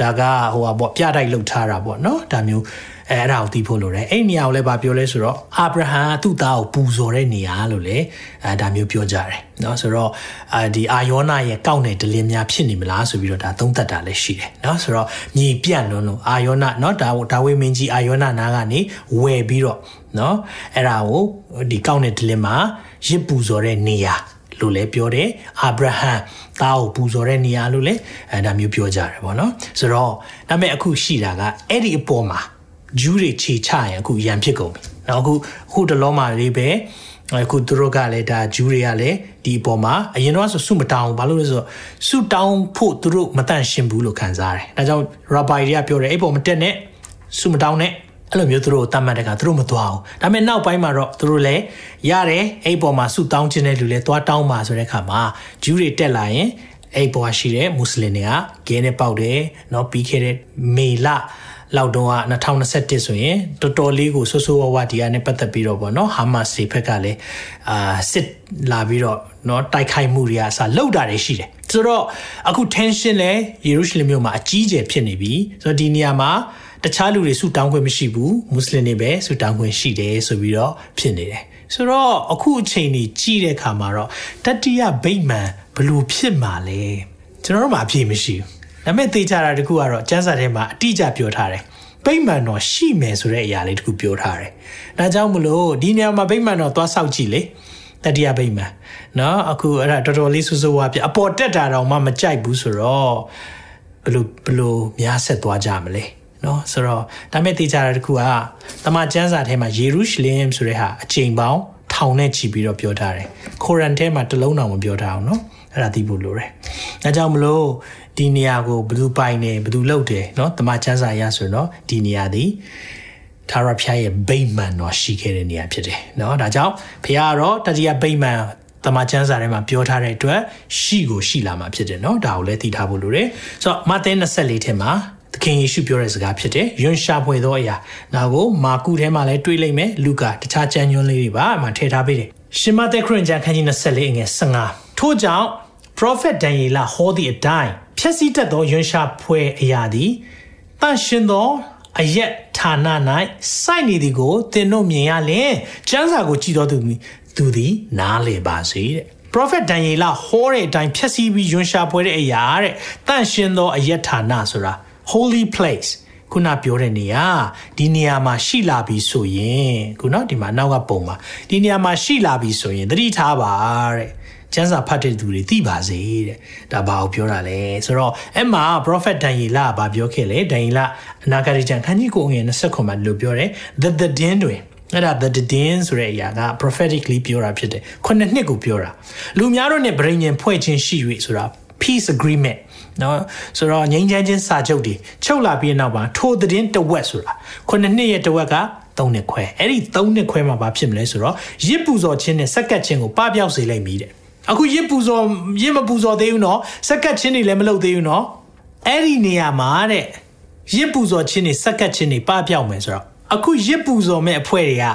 ဒါကဟိုပါပေါ့ပြတိုက်လှုပ်ထားတာပေါ့နော်ဒါမျိုး အဲအဲ့ဒါကိုသိဖို့လိုတယ်အဲ့နေရာကိုလည်းဗာပြောလဲဆိုတော့အာဗြဟံသူ့သားကိုပူဇော်တဲ့နေရာလို့လေအဲဒါမျိုးပြောကြတယ်နော်ဆိုတော့အာဒီအာယောနာရဲ့ကောက်နယ်ဒလင်းများဖြစ်နေမလားဆိုပြီးတော့ဒါသုံးသက်တာလည်းရှိတယ်နော်ဆိုတော့ညီပြန့်လွန်းလို့အာယောနာနော်ဒါဒါဝိမင်းကြီးအာယောနာနာကနေဝယ်ပြီးတော့နော်အဲ့ဒါကိုဒီကောက်နယ်ဒလင်းမှာရစ်ပူဇော်တဲ့နေရာလို့လည်းပြောတယ်အာဗြဟံသားကိုပူဇော်တဲ့နေရာလို့လည်းအဲဒါမျိုးပြောကြတယ်ဗောနော်ဆိုတော့ဒါပေမဲ့အခုရှိတာကအဲ့ဒီအပေါ်မှာ ဂျူးတွေခြေချရင်အခုရန်ဖြစ်ကုန်ပြီ။နောက်အခုအခုတလုံးမှလေးပဲအခုသူတို့ကလည်းဒါဂျူးတွေကလည်းဒီအပေါ်မှာအရင်တော့ဆိုဆုမတောင်းဘာလို့လဲဆိုတော့ဆုတောင်းဖို့သူတို့မတန့်ရှင်းဘူးလို့ခံစားတယ်။ဒါကြောင့်ရာဘိုင်တွေကပြောတယ်အဲ့ပေါ်မတက်နဲ့ဆုမတောင်းနဲ့အဲ့လိုမျိုးသူတို့ကိုတတ်မှတ်တကသူတို့မသွားဘူး။ဒါပေမဲ့နောက်ပိုင်းမှာတော့သူတို့လည်းရတယ်အဲ့ပေါ်မှာဆုတောင်းခြင်းတဲ့လူလည်းသွားတောင်းပါဆိုတဲ့အခါမှာဂျူးတွေတက်လာရင်အဲ့ပေါ်ရှိတဲ့မွတ်စလင်တွေကဂဲနဲ့ပေါက်တယ်။နော်ပြီးခဲ့တဲ့မေလ လောက်တော့2021ဆိုရင်တော်တော်လေးကိုဆိုးဆိုးဝါးဝါဒီယာနဲ့ပတ်သက်ပြီးတော့ဗောနော်ဟာမတ်စ်ဘက်ကလည်းအာစစ်လာပြီးတော့เนาะတိုက်ခိုက်မှုတွေအစားလှုပ်တာတွေရှိတယ်ဆိုတော့အခု tension လဲယေရုရှလင်မြို့မှာအကြီးအကျယ်ဖြစ်နေပြီဆိုတော့ဒီနေရာမှာတခြားလူတွေဆူတောင်းခွင့်မရှိဘူးမွတ်စလင်တွေပဲဆူတောင်းခွင့်ရှိတယ်ဆိုပြီးတော့ဖြစ်နေတယ်ဆိုတော့အခုအချိန်ကြီးကြည့်တဲ့အခါမှာတော့တတိယဗိမ္မာန်ဘလို့ဖြစ်မှာလဲကျွန်တော်တို့မှအပြည့်မရှိဘူး ဒါပေမဲ့သိကြတာတခုကတော့ကျန်းစာထဲမှာအတိအကျပြောထားတယ်ဗိမာန်တော်ရှိမယ်ဆိုတဲ့အရာလေးတခုပြောထားတယ်။ဒါကြောင့်မလို့ဒီနေရာမှာဗိမာန်တော်သွားဆောက်ကြည့်လေတတိယဗိမာန်เนาะအခုအဲ့ဒါတော်တော်လေးဆူဆူဝါပြအပေါ်တက်တာတော့မှမကြိုက်ဘူးဆိုတော့ဘလို့ဘလို့များဆက်သွားကြမလဲเนาะဆိုတော့ဒါမဲ့သိကြတာတခုကတမန်ကျမ်းစာထဲမှာယေရုရှလင်ဆိုတဲ့ဟာအချိန်ပေါင်းထောင်နဲ့ချီပြီးတော့ပြောထားတယ်။ခိုရန်ထဲမှာတလုံးတောင်မပြောထားအောင်เนาะ အဲ့ဒါသိဖို့လိုတယ်။ဒါကြောင့်မလို့ဒီနေရာကိုဘယ်သူပိုင်နေဘယ်သူလုပ်တယ်เนาะတမန်ကျမ်းစာရဆိုတော့ဒီနေရာသည်သာရဖျားရဲ့ဗိမာန်တော်ရှိခဲ့တဲ့နေရာဖြစ်တယ်เนาะဒါကြောင့်ဖျားကတော့တတိယဗိမာန်တမန်ကျမ်းစာထဲမှာပြောထားတဲ့အတွက်ရှိကိုရှိလာမှာဖြစ်တယ်เนาะဒါကိုလည်းသိထားဖို့လိုတယ်ဆိုတော့မဿဲ24ထဲမှာသခင်ယေရှုပြောတဲ့စကားဖြစ်တယ်။ယွန်ရှာဖွေသောအရာ။ဒါကိုမာကုထဲမှာလည်းတွေးလိုက်မယ်။လူကာတခြားကျမ်းညွှန်းလေးတွေပါအမှထည့်ထားပေးတယ်။ရှင်မသက်ခရစ်ကျမ်းခန်းကြီး24ငယ်15 ထို့ကြောင့် prophet ဒံယေလဟောသည့်အတိုင်းဖြည့်ဆည်းတတ်သောယွန်ရှာဖွေအရာသည်တန်ရှင်သောအယက်ဌာန၌စိုက်နေသည်ကိုသင်တို့မြင်ရလင်ကျမ်းစာကိုကြည်တော်သူသူသည်နားလေပါစေတဲ့ prophet ဒံယေလဟောတဲ့အတိုင်းဖြည့်ဆည်းပြီးယွန်ရှာဖွေတဲ့အရာတဲ့တန်ရှင်သောအယက်ဌာနဆိုတာ holy place ခုနပြောတဲ့နေရာဒီနေရာမှာရှိလာပြီဆိုရင်ခုနော်ဒီမှာနောက်ကပုံမှာဒီနေရာမှာရှိလာပြီဆိုရင်သတိထားပါတဲ့ ကျမ်းစာဖတ်တဲ့သူတွေသိပါစေတဲ့ဒါဘာကိုပြောတာလဲဆိုတော့အဲ့မှာ prophet ဒန်ယေလကဘာပြောခဲ့လဲဒန်ယေလအနာဂတ်ကျမ်းခန်းကြီးကိုငယ်20ခွန်မှာလို့ပြောတယ် the the din တွင်အဲ့ဒါ the din ဆိုတဲ့အရာက prophetically ပြောတာဖြစ်တယ်ခုနှစ်နှစ်ကိုပြောတာလူများတို့ ਨੇ ဗြိဉ္ဉ်ဖွဲ့ခြင်းရှိ၍ဆိုတာဖ peace agreement နော်ဆိုတော့ငြိမ်းချမ်းခြင်းစာချုပ်တွေချုပ်လာပြီးနောက်မှာထိုသတင်းတဝက်ဆိုတာခုနှစ်နှစ်ရဲ့တဝက်က3နှစ်ခွဲအဲ့ဒီ3နှစ်ခွဲမှာဘာဖြစ်မလဲဆိုတော့ရစ်ပူဇော်ခြင်းနဲ့စက္ကတ်ခြင်းကိုပပျောက်စေလိုက်ပြီတဲ့ အခုရစ်ပူဇော်ရစ်မပူဇော်သေးဘူးနော်စက္ကတ်ခြင်းတွေလည်းမလုပ်သေးဘူးနော်အဲ့ဒီနေရာမှာတဲ့ရစ်ပူဇော်ခြင်းတွေစက္ကတ်ခြင်းတွေပပျောက်မယ်ဆိုတော့အခုရစ်ပူဇော်မဲ့အဖွဲ့တွေက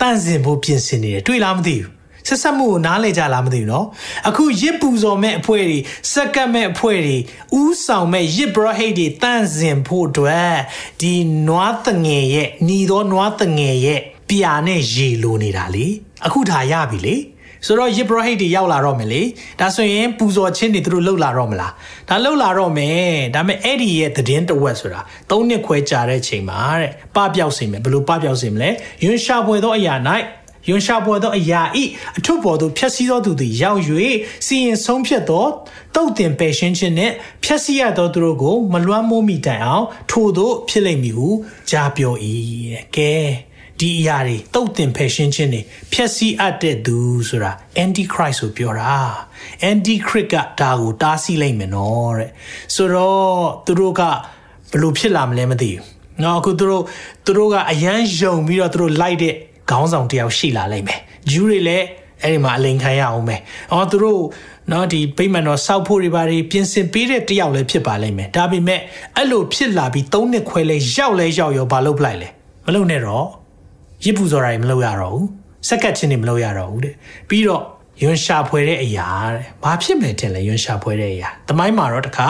တန့်စင်ဖို့ပြင်ဆင်နေတယ်တွေ့လားမသိဘူးဆက်ဆက်မှုကိုနားလေကြလားမသိဘူးเนาะအခုရစ်ပူဇော်မဲ့အဖွဲ့တွေစက်ကတ်မဲ့အဖွဲ့တွေဥဆောင်မဲ့ရစ်ဘရဟိတ်တွေတန့်စင်ဖို့အတွက်ဒီနွားတငယ်ရဲ့ညီတော်နွားတငယ်ရဲ့ပြာနဲ့ရေလိုနေတာလေအခုဒါရပြီလေ ဆိုတော့ယစ်ဘရဟိတ်တွေရောက်လာတော့မယ်လေဒါဆိုရင်ပူဇော်ခြင်းတွေသူတို့လှုပ်လာတော့မလားဒါလှုပ်လာတော့မယ်ဒါပေမဲ့အဲ့ဒီရဲ့သတင်းတဝက်ဆိုတာ၃နှစ်ခွဲကြာတဲ့ချိန်မှာတဲ့ပပျောက်စေမယ်ဘယ်လိုပပျောက်စေမလဲယွန်းရှာပွဲသောအရာ၌ယွန်ရှာပေါ်သောအရာဤအထုပ်ပေါ်သို့ဖြက်စီးသောသူသည်ရောက်၍စီရင်ဆုံးဖြတ်သောတုတ်တင်ပယ်ရှင်းခြင်းနှင့်ဖြက်စီးရသောသူတို့ကို မလွှမ်းမိုးမိတိုင်အောင် ထို့သို့ဖြစ်လိမ့်မည်ဟုကြားပြော၏တဲ့ကဲ ဒီအရာတွေတုတ်တင်ဖယ်ရှင်းခြင်းတွေဖြက်စီးအပ်တဲ့သူဆိုတာ anti christ ကိုပြောတာ anti christ ကဒါကိုတားဆီးလိုက်မယ်နော်တဲ့ဆိုတော့သူတို့ကဘလို့ဖြစ်လာမလဲမသိဘူး။နော်အခုသူတို့သူတို့ကအယမ်းယုံပြီးတော့သူတို့လိုက်တဲ့ခေါင်းဆောင်တယောက်ရှိလာလိမ့်မယ်ဂျူးတွေလည်းအဲ့ဒီမှာအလိန်ခံရအောင်မယ်အော်သူတို့နော်ဒီဗိမာန်တော်စောက်ဖို့တွေပါတွေပြင်ဆင်ပေးတဲ့တယောက်လည်းဖြစ်ပါလိမ့်မယ်ဒါပေမဲ့အဲ့လိုဖြစ်လာပြီး၃နှစ်ခွဲလဲရောက်လဲရောက်ရောဘာလုပ်ပလိုက်လဲမလုပ်နဲ့တော့ ရစ်ပူဇော်တာတွေမလုပ်ရတော့ဘူးစက်ကတ်ချင်းတွေမလုပ်ရတော့ဘူးတဲ့ပြီးတော့ယွန်ရှာဖွေတဲ့အရာတဲ့ဘာဖြစ်မယ်တင်လဲယွန်ရှာဖွေတဲ့အရာတမိုင်းမှာတော့တခါ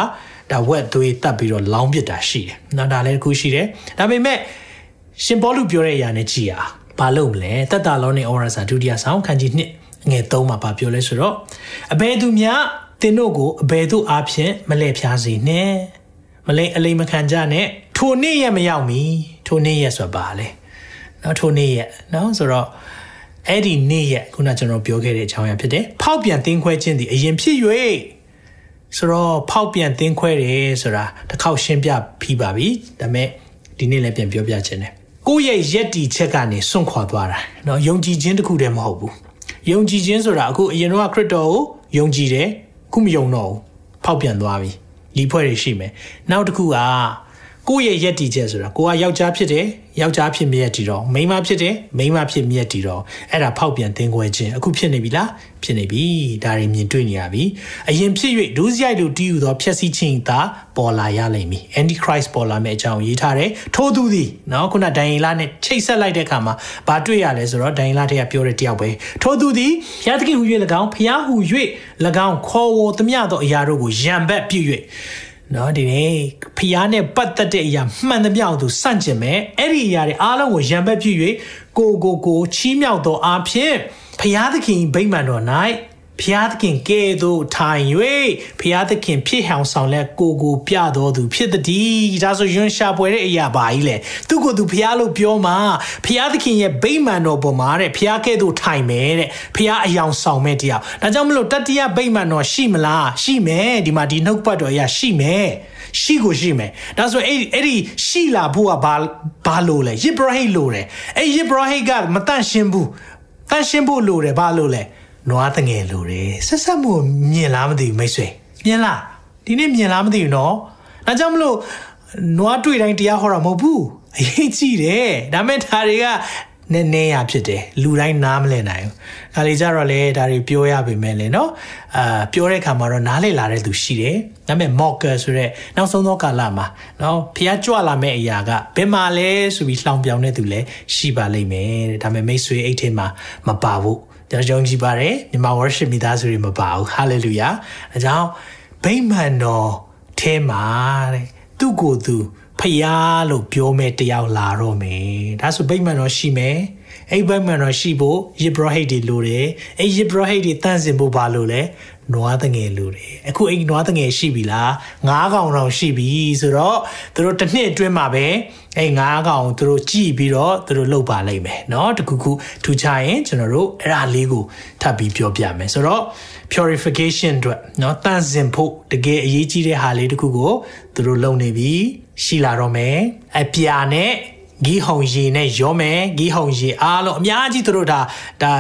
ဒါဝက်သွေးတက်ပြီးတော့လောင်းပစ်တာရှိတယ်နော်ဒါလည်းတစ်ခုရှိတယ်ဒါပေမဲ့ရှင်ဘောလူပြောတဲ့အရာနဲ့ကြည်ရအောင်ဘာလုပ်မလဲတက်တာလောနေဩရစာဒုတိယဆောင်ခန်းကြီး2ငယ်3မှာဘာပြောလဲဆိုတော့အဘယ်သူများတင်တို့ကိုအဘယ်သူအားဖြင့်မလဲဖျားစေနဲ့မလဲအလိမ်မခံကြနဲ့ထိုနေ့ရက်မရောက်မီထိုနေ့ရက်ဆိုပါလေ နော်ထိုနေ့ရက်နော်ဆိုတော့အဲ့ဒီနေ့ရက်ခုနကျွန်တော်ပြောခဲ့တဲ့အကြောင်းအရာဖြစ်တယ်ဖောက်ပြန်တင်းခွဲခြင်းဒီအရင်ဖြစ်၍ဆိုတော့ဖောက်ပြန်တင်းခွဲတယ်ဆိုတာတစ်ခေါက်ရှင်းပြပြီးပါပြီဒါပေမဲ့ဒီနေ့လည်းပြန်ပြောပြခြင်းတယ်ကိုယ့်ရဲ့ယက်တီချက်ကနေစွန့်ခွာသွားတာเนาะယုံကြည်ခြင်းတခုတည်းမဟုတ်ဘူးယုံကြည်ခြင်းဆိုတာအခုအရင်တော့ခရစ်တော်ကိုယုံကြည်တယ်ခုမယုံတော့ဘူးဖောက်ပြန်သွားပြီလီဖွဲ့တွေရှိမယ်နောက်တစ်ခုက ကိုယ့်ရဲ့ယက်တီချက်ဆိုတာကိုကယောက်ျားဖြစ်တယ်ယောက်ျားဖြစ်မြက်တီတော့မိန်းမဖြစ်တယ်မိန်းမဖြစ်မြက်တီတော့အဲ့ဒါဖောက်ပြန်သင်ခွဲခြင်းအခုဖြစ်နေပြီလားဖြစ်နေပြီဒါတွေမြင်တွေ့နေရပြီအရင်ဖြစ်၍ဒုစရိုက်လိုတီးယူသောဖြည့်ဆည်းခြင်းသာပေါ်လာရလိမ့်မည် antichrist ပေါ်လာမယ့်အကြောင်းရေးထားတယ်ထို့သူသည်နော်ခုနဒိုင်လာနဲ့ချိတ်ဆက်လိုက်တဲ့အခါမှာဘာတွေ့ရလဲဆိုတော့ဒိုင်လာတဲ့ကပြောတဲ့တယောက်ပဲထို့သူသည်ဘုရားသခင်ဟူ၍၎င်းဘုရားဟူ၍၎င်းခေါ်ဝေါ်သမျှသောအရာတို့ကိုယံဘက်ပြု၍ နော်ဒီနေ့ဖျားနဲ့ပတ်သက်တဲ့အရာမှန်သမျှကိုသူစန့်ကျင်မယ်အဲ့ဒီအရာတွေအားလုံးကိုရံပက်ပြည့်၍ကိုကိုကိုချီးမြှောက်သောအားဖြင့်ဖျားသခင်ဗိမာန်တော်၌ ဖျားသခင်ကဲ့သို့ထိုင်၍ဖျားသခင်ဖြစ်ဟောင်ဆောင်လက်ကိုကိုပြတော်သူဖြစ်သည်ဒါဆိုယွန်းရှာပွဲတဲ့အရာပါကြီးလေသူကိုသူဖျားလို့ပြောမှာဖျားသခင်ရဲ့ဗိမာန်တော်ပေါ်မှာတဲ့ဖျားကဲ့သို့ထိုင်မယ်တဲ့ဖျားအယောင်ဆောင်မဲ့တရားဒါကြောင့်မလို့တတိယဗိမာန်တော်ရှိမလားရှိမယ်ဒီမှာဒီနှုတ်ပတ်တော်အရာရှိမယ်ရှိကိုရှိမယ်ဒါဆိုအဲ့အဲ့ဒီရှိလာဖို့ကဘာဘာလို့လဲယစ်ဘရာဟိတ်လို့တယ်အဲ့ယစ်ဘရာဟိတ်ကမတန့်ရှင်းဘူးတန့်ရှင်းဖို့လို့တယ်ဘာလို့လဲ နွားတငယ်လို့တယ်ဆက်ဆက်မှုမြင်လားမသိဘူးမိတ်ဆွေမြင်လားဒီနေ့မြင်လားမသိဘူးနော်ဒါကြောင့်မလို့နွားတွေ့တိုင်းတရားဟောတာမဟုတ်ဘူးအရေးကြီးတယ်ဒါမဲ့ဒါတွေကနည်းနည်းရဖြစ်တယ်လူတိုင်းနားမလည်နိုင်ဘူး။ဒါလေကြတော့လေဒါတွေပြောရပေမဲ့လေနော်အာပြောတဲ့အခါမှာတော့နားလည်လာတဲ့သူရှိတယ်။ဒါပေမဲ့ mocker ဆိုတဲ့နောက်ဆုံးသောကာလမှာနော်ဖျားကြွလာမဲ့အရာကဘယ်မှာလဲဆိုပြီးလှောင်ပြောင်တဲ့သူလည်းရှိပါလိမ့်မယ်တဲ့။ဒါပေမဲ့မိတ်ဆွေအိတ်ထဲမှာမပါဘူး။ ကျွန်တော်ယုံကြည်ပါတယ်မြန်မာ worship မိသားစုတွေမပါဘူး hallelujah အဲကြောင့်ဗိမာန်တော်ထဲမှာတဲ့သူ့ကိုယ်သူဖယားလို့ပြောမဲ့တယောက်လာတော့မယ်ဒါဆိုဗိမာန်တော်ရှိမယ်အဲ့ဗိမာန်တော်ရှိဖို့ယစ်ဘရဟိတ်တွေလိုတယ်အဲ့ယစ်ဘရဟိတ်တွေတန့်စင်ဖို့ဘာလို့လဲ နွားတငယ်လိုတယ်အခုအဲ့နွားတငယ်ရှိပြီလားငါးကောင်တော့ရှိပြီဆိုတော့သူတို့တစ်နှစ်အတွင်းမှာပဲအဲ့ငါးကောင်သူတို့ကြည့်ပြီးတော့သူတို့လှုပ်ပါလိမ့်မယ်เนาะတခုခုထူချရင်ကျွန်တော်တို့အဲ့ဒါလေးကိုထပ်ပြီးပြောပြမယ်ဆိုတော့ purification အတွက်เนาะတန့်စင်ဖို့တကယ်အရေးကြီးတဲ့ဟာလေးတခုကိုသူတို့လုပ်နေပြီရှိလာတော့မယ်အပြာနဲ့ ဂီးဟုံရေနဲ့ရောမယ်ဂီးဟုံရေအားလုံးအများကြီးသူတို့ဒါဒါ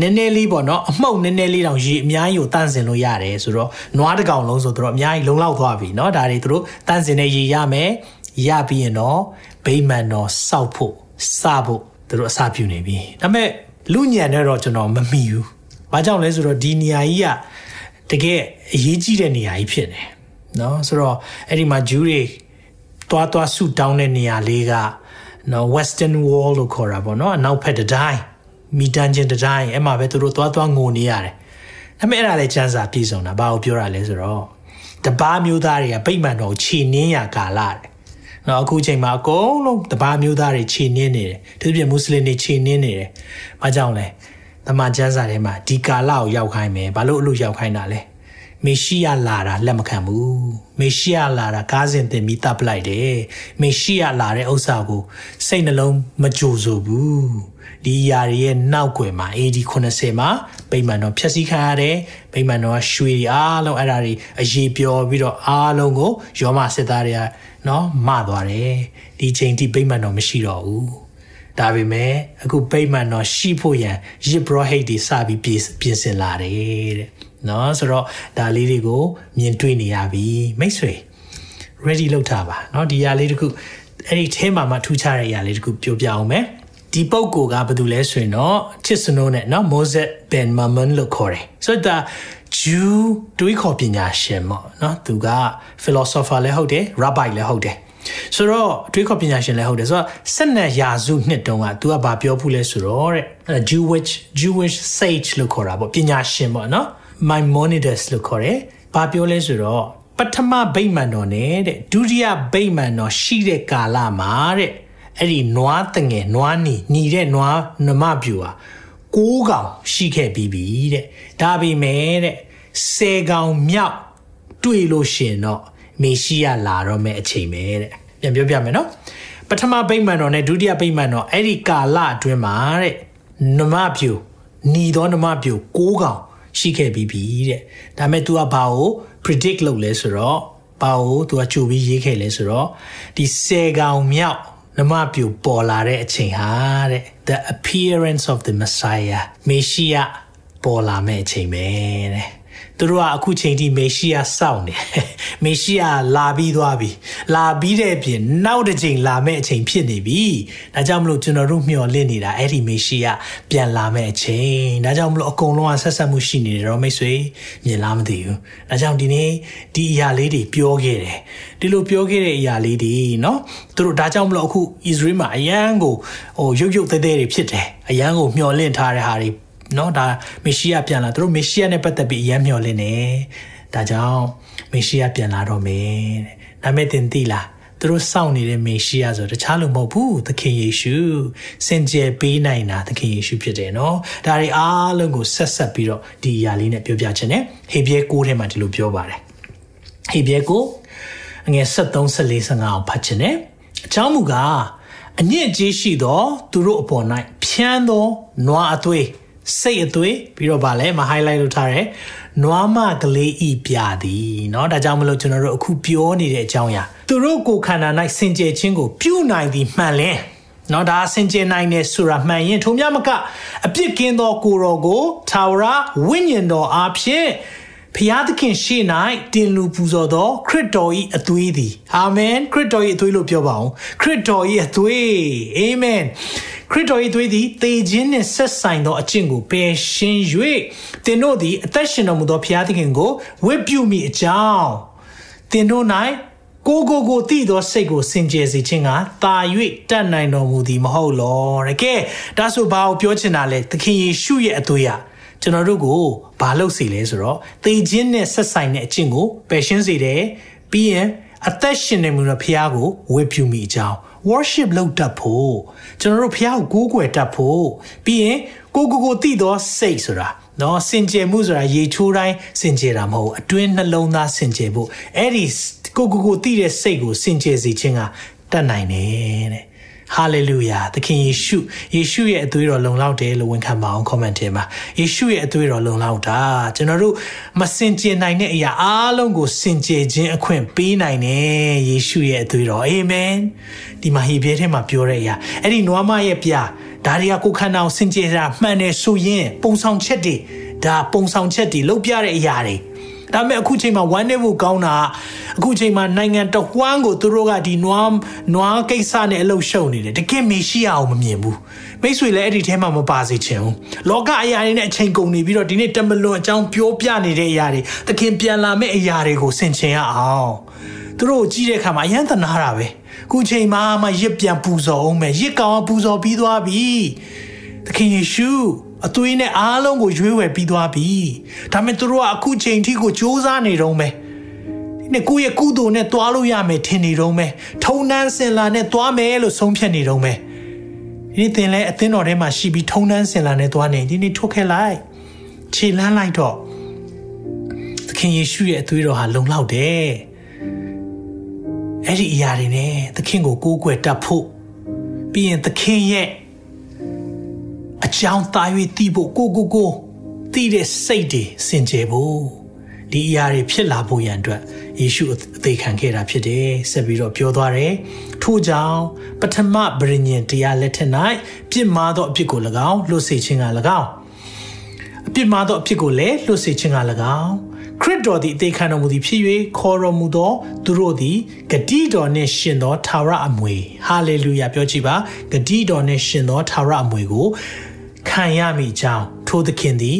နည်းနည်းလေးပေါ့နော်အမှုန့်နည်းနည်းလေးတောင်ရေအများကြီးကိုတန့်စင်လို့ရတယ်ဆိုတော့နွားတစ်ကောင်လုံးဆိုတော့အများကြီးလုံလောက်သွားပြီเนาะဒါတွေသူတို့တန့်စင်တဲ့ရေရမယ်ရပြီးရင်တော့ဗိမာန်တော်စောက်ဖို့စဖို့သူတို့အစာပြုနေပြီဒါပေမဲ့လူညံနဲ့တော့ကျွန်တော်မမိဘူးဘာကြောင့်လဲဆိုတော့ဒီနေရာကြီးကတကယ်အရေးကြီးတဲ့နေရာကြီးဖြစ်နေเนาะဆိုတော့အဲ့ဒီမှာဂျူးတွေတွားတွားဆူတောင်းတဲ့နေရာလေးက နော် western wall လို့ခေါ်တာပေါ့နော်အနောက်ဘက်တတိုင်းမီတန်ချင်းတတိုင်းအဲ့မှာပဲသူတို့သွားသွားငိုနေရတယ်ဒါပေမဲ့အဲ့ဒါလည်းစံစာပြည်စုံတာဘာကိုပြောတာလဲဆိုတော့တပားမျိုးသားတွေကဗိမာန်တော်ခြေနင်းရကာလတဲ့နော်အခုချိန်မှာအကုန်လုံးတပားမျိုးသားတွေခြေနင်းနေတယ်သူပြမွတ်စလင်တွေခြေနင်းနေတယ်ဘာကြောင့်လဲတမန်ကျမ်းစာထဲမှာဒီကာလကိုရောက်ခိုင်းမယ်ဘာလို့အလို့ရောက်ခိုင်းတာလဲ မေရှိယလာတာလက်မခံဘူးမေရှိယလာတာကားစဉ်တင်ပြီးတပ်ပလိုက်တယ်မေရှိယလာတဲ့ဥစ္စာကိုစိတ်နှလုံးမကြိုဆိုဘူးဒီຢာရဲ့နောက်ွယ်မှာ AD 80မှာဗိမာန်တော်ဖျက်ဆီးခံရတယ်ဗိမာန်တော်ကရွှေတွေအားလုံးအဲ့ဒါတွေအရေးပြောပြီးတော့အားလုံးကိုယောမစစ်သားတွေကနော်မသွားတယ်ဒီချိန်ထိဗိမာန်တော်မရှိတော့ဘူးဒါပေမဲ့အခုဗိမာန်တော်ရှိဖို့ရန်ရစ်ဘရဟိတ်တွေစပြီးပြင်ဆင်လာတယ်တဲ့ เนาะဆိုတော့ဒါလေးတွေကိုမြင်တွေ့နေရပြီမိတ်ဆွေ ready လောက်ထားပါเนาะဒီຢာလေးတခုအဲ့ဒီအဲမှာမှထူးခြားတဲ့ຢာလေးတခုပြောပြအောင်မယ်ဒီပုဂ္ဂိုလ်ကဘာတူလဲဆိုရင်တော့ချစ်စနိုးနဲ့เนาะ Moses Ben Mammon လို့ခေါ်တယ်ဆိုတော့ Jew တွေးခေါ်ပညာရှင်ပေါ့เนาะသူက philosopher လည်းဟုတ်တယ် rabbi လည်းဟုတ်တယ်ဆိုတော့တွေးခေါ်ပညာရှင်လည်းဟုတ်တယ်ဆိုတော့ဆက်နက်ရာစုနှစ်တုန်းက तू ကဘာပြောဘူးလဲဆိုတော့တဲ့ Jewish Jewish sage လို့ခေါ်တာပေါ့ပညာရှင်ပေါ့နော် Maimonides လို့ခေါ်တယ်။ဘာပြောလဲဆိုတော့ပထမဗိမာန်တော်နဲ့တဲ့ဒုတိယဗိမာန်တော်ရှိတဲ့ကာလမှာတဲ့အဲ့ဒီနွားတငယ်နွားနီညီတဲ့နွားနမပြူဟာကိုးကောင်ရှိခဲ့ပြီးပြီတဲ့ဒါပေမဲ့တဲ့ဆယ်ကောင်မြောက်တွေ့လို့ရှင်တော့မေရှိယလာတော့မဲ့အချိန်ပဲတဲ့ပြန်ပြောပြမယ်နော်ပထမဗိမာန်တော်နဲ့ဒုတိယဗိမာန်တော်အဲ့ဒီကာလအတွင်းမှာတဲ့နမပြူညီတော်နမပြူကိုးကောင် ရှိခဲ့ပြီးပြီတဲ့ဒါပေမဲ့ तू ကဘာကို predict လုပ်လဲဆိုတော့ဘာကို तू ကကြိုပြီးရေးခဲ့လဲဆိုတော့ဒီဆယ်ကောင်မြောက်နမပြူပေါ်လာတဲ့အချိန်ဟာတဲ့ the appearance of the messiah မေရှိယပေါ်လာမဲ့အချိန်ပဲတဲ့ သူတို့ကအခုချိန်ထိမေရှိယစောင့်နေမေရှိယလာပြီးသွားပြီလာပြီးတဲ့ပြင်နောက်တစ်ချိန်လာမဲ့အချိန်ဖြစ်နေပြီဒါကြောင့်မလို့ကျွန်တော်တို့မျှော်လင့်နေတာအဲ့ဒီမေရှိယပြန်လာမဲ့အချိန်ဒါကြောင့်မလို့အကုန်လုံးကဆက်ဆက်မှုရှိနေတယ်တော့မိတ်ဆွေမြင်လားမသိဘူးဒါကြောင့်ဒီနေ့ဒီအရာလေးတွေပြောခဲ့တယ်ဒီလိုပြောခဲ့တဲ့အရာလေးတွေเนาะသူတို့ဒါကြောင့်မလို့အခု Israel မှာအရန်ကိုဟိုရုပ်ရုပ်သေးသေးတွေဖြစ်တယ်အရန်ကိုမျှော်လင့်ထားတဲ့ဟာတွေ နော်ဒါမေရှိယပြန်လာသူတို့မေရှိယနဲ့ပတ်သက်ပြီးအယံမျှော်လင့်နေဒါကြောင့်မေရှိယပြန်လာတော့မယ်တဲ့ဒါမဲ့တင်သိလားသူတို့စောင့်နေတဲ့မေရှိယဆိုတခြားလို့မဟုတ်ဘူးသခင်ယေရှုစင်ကြယ်ပေးနိုင်တာသခင်ယေရှုဖြစ်တယ်နော်ဒါတွေအားလုံးကိုဆက်ဆက်ပြီးတော့ဒီအရာလေးနဲ့ပြောပြခြင်းနဲ့ဟေဘရဲ9ထဲမှာဒီလိုပြောပါတယ်ဟေဘရဲ9အငယ်73 14 15အောင်ဖတ်ခြင်းနဲ့အကြောင်းမူကားအညစ်အကြေးရှိသော သူတို့အပေါ်၌ဖြန်းသောနွားအသွေး စိတ်အသွေးပြီးတော့ဗာလဲမ highlight လုပ်ထားတယ်နွားမကလေးဤပြသည်เนาะဒါကြောင့်မလို့ကျွန်တော်တို့အခုပြောနေတဲ့အကြောင်းအရာသူတို့ကိုခန္ဓာ၌စင်ကြယ်ခြင်းကိုပြုနိုင်သည်မှန်လဲနော်ဒါစင်ကြယ်နိုင်တယ်ဆိုတာမှန်ရင်ထုံမြမကအပြစ်ကင်းသောကိုတော်ကိုထာဝရဝိညာဉ်တော်အားဖြင့် ဖျားသခင်ရှေ့၌တင်လူပူဇော်သော ခရစ်တော်၏အသွေးသည်အာမင်ခရစ်တော်၏အသွေးလို့ပြောပါအောင်ခရစ်တော်၏အသွေးအာမင်ခရစ်တော်၏သွေးသည်တေခြင်းနှင့်ဆက်ဆိုင်သောအကျင့်ကိုပယ်ရှင်း၍သင်တို့သည်အသက်ရှင်တော်မူသောဘုရားသခင်ကိုဝတ်ပြုမိအကြောင်းသင်တို့၌ကိုကိုကိုတည်သောစိတ်ကိုစင်ကြယ်စေခြင်းကတာ၍တတ်နိုင်တော်မူသည်မဟုတ်လောတကယ်ဒါဆိုဘာကိုပြောချင်တာလဲသခင်ယေရှုရဲ့အသွေးရ ကျွန်တော်တို့ကိုဘာလုပ်စီလဲဆိုတော့သေခြင်းနဲ့ဆက်ဆိုင်တဲ့အကျင့်ကိုပယ်ရှင်းစေတယ်ပြီးရင်အသက်ရှင်နေမှုတော့ဖះကိုဝေပြုမိအကြောင်း worship လုပ်တတ်ဖို့ကျွန်တော်တို့ဖះကိုကိုးကွယ်တတ်ဖို့ပြီးရင်ကိုကိုကိုတည်သောစိတ်ဆိုတာနော်စင်ကြယ်မှုဆိုတာရေချိုးတိုင်းစင်ကြယ်တာမဟုတ်အတွင်းနှလုံးသားစင်ကြယ်ဖို့အဲ့ဒီကိုကိုကိုတည်တဲ့စိတ်ကိုစင်ကြယ်စေခြင်းကတတ်နိုင်တယ်တဲ့ ဟာလေလုယာသခင်ယေရှုယေရှုရဲ့အသွေးတော်လုံလောက်တယ်လို့ဝန်ခံပါအောင် comment ထဲမှာယေရှုရဲ့အသွေးတော်လုံလောက်တာကျွန်တော်တို့မစင်ကြင်နိုင်တဲ့အရာအားလုံးကိုစင်ကြယ်ခြင်းအခွင့်ပေးနိုင်တယ်ယေရှုရဲ့အသွေးတော်အာမင်ဒီမှာဟေဘရဲထဲမှာပြောတဲ့အရာအဲ့ဒီနွားမရဲ့ပြဒါတွေကကိုခန္ဓာကိုစင်ကြယ်တာမှန်တယ်ဆိုရင်ပုံဆောင်ချက်တွေဒါပုံဆောင်ချက်တွေလုပ်ပြတဲ့အရာတွေ ဒါပေမဲ့အခုချိန်မှာဝမ်းနေဖို့ကောင်းတာအခုချိန်မှာနိုင်ငံတဝန်းကိုသူတို့ကဒီနွားနွားကိစ္စနဲ့အလုပ်ရှုပ်နေတယ်တကယ်မေရှိအောင်မမြင်ဘူးမိတ်ဆွေလည်းအဲ့ဒီထဲမှာမပါစေချင်ဘူးလောကအရာတွေနဲ့အချိန်ကုန်နေပြီးတော့ဒီနေ့တမလွန်အကြောင်းပြောပြနေတဲ့အရာတွေတခင်ပြန်လာမယ့်အရာတွေကိုဆင်ခြင်ရအောင်သူတို့ကိုကြည့်တဲ့အခါမှာအယံသနာတာပဲခုချိန်မှာမှရစ်ပြန်ပူဇော်အောင်မယ်ရစ်ကောင်ပူဇော်ပြီးသွားပြီသခင်ယေရှု အသွေးနဲ့အားလုံးကိုရွေးဝယ်ပြီးသွားပြီဒါပေမဲ့သူတို့ကအခုချိန်ထိကိုစ조사နေတော့မယ်ဒီနေ့ကိုယ့်ရဲ့ကုသိုလ်နဲ့တွားလို့ရမယ်ထင်နေတော့မယ်ထုံနှန်းစင်လာနဲ့တွားမယ်လို့ဆုံးဖြတ်နေတော့မယ်ဒီနေ့သင်လဲအသင်းတော်ထဲမှာရှိပြီးထုံနှန်းစင်လာနဲ့တွားနေဒီနေ့ထုတ်ခဲ့လိုက်ခြေလန်းလိုက်တော့သခင်ယေရှုရဲ့အသွေးတော်ဟာလုံလောက်တယ်အဲ့ဒီအရာတွေနဲ့သခင်ကိုကိုးကွယ်တတ်ဖို့ပြီးရင်သခင်ရဲ့ အကြောင်းသား၍တည်ဖို့ကိုကိုကိုတည်တဲ့စိတ်တွေစင်ကြယ်ဖို့ဒီအရာတွေဖြစ်လာဖို့ရန်အတွက်ယေရှုအသေးခံခဲ့တာဖြစ်တယ်ဆက်ပြီးတော့ပြောသွားတယ်ထို့ကြောင့်ပထမဗြိညင်တရားလက်ထက်၌ပြစ်မှားသောအဖြစ်ကို၎င်းလွတ်စေခြင်းက၎င်းအပြစ်မှားသောအဖြစ်ကိုလည်းလွတ်စေခြင်းက၎င်းခရစ်တော်သည်အသေးခံတော်မူသည်ဖြစ်၍ခေါ်တော်မူသောသူတို့သည်ဂတိတော်နှင့်ရှင်သောသာရအမွေဟာလေလုယာပြောကြည့်ပါဂတိတော်နှင့်ရှင်သောသာရအမွေကို ခံရမိကြောင်းထိုသခင်သည်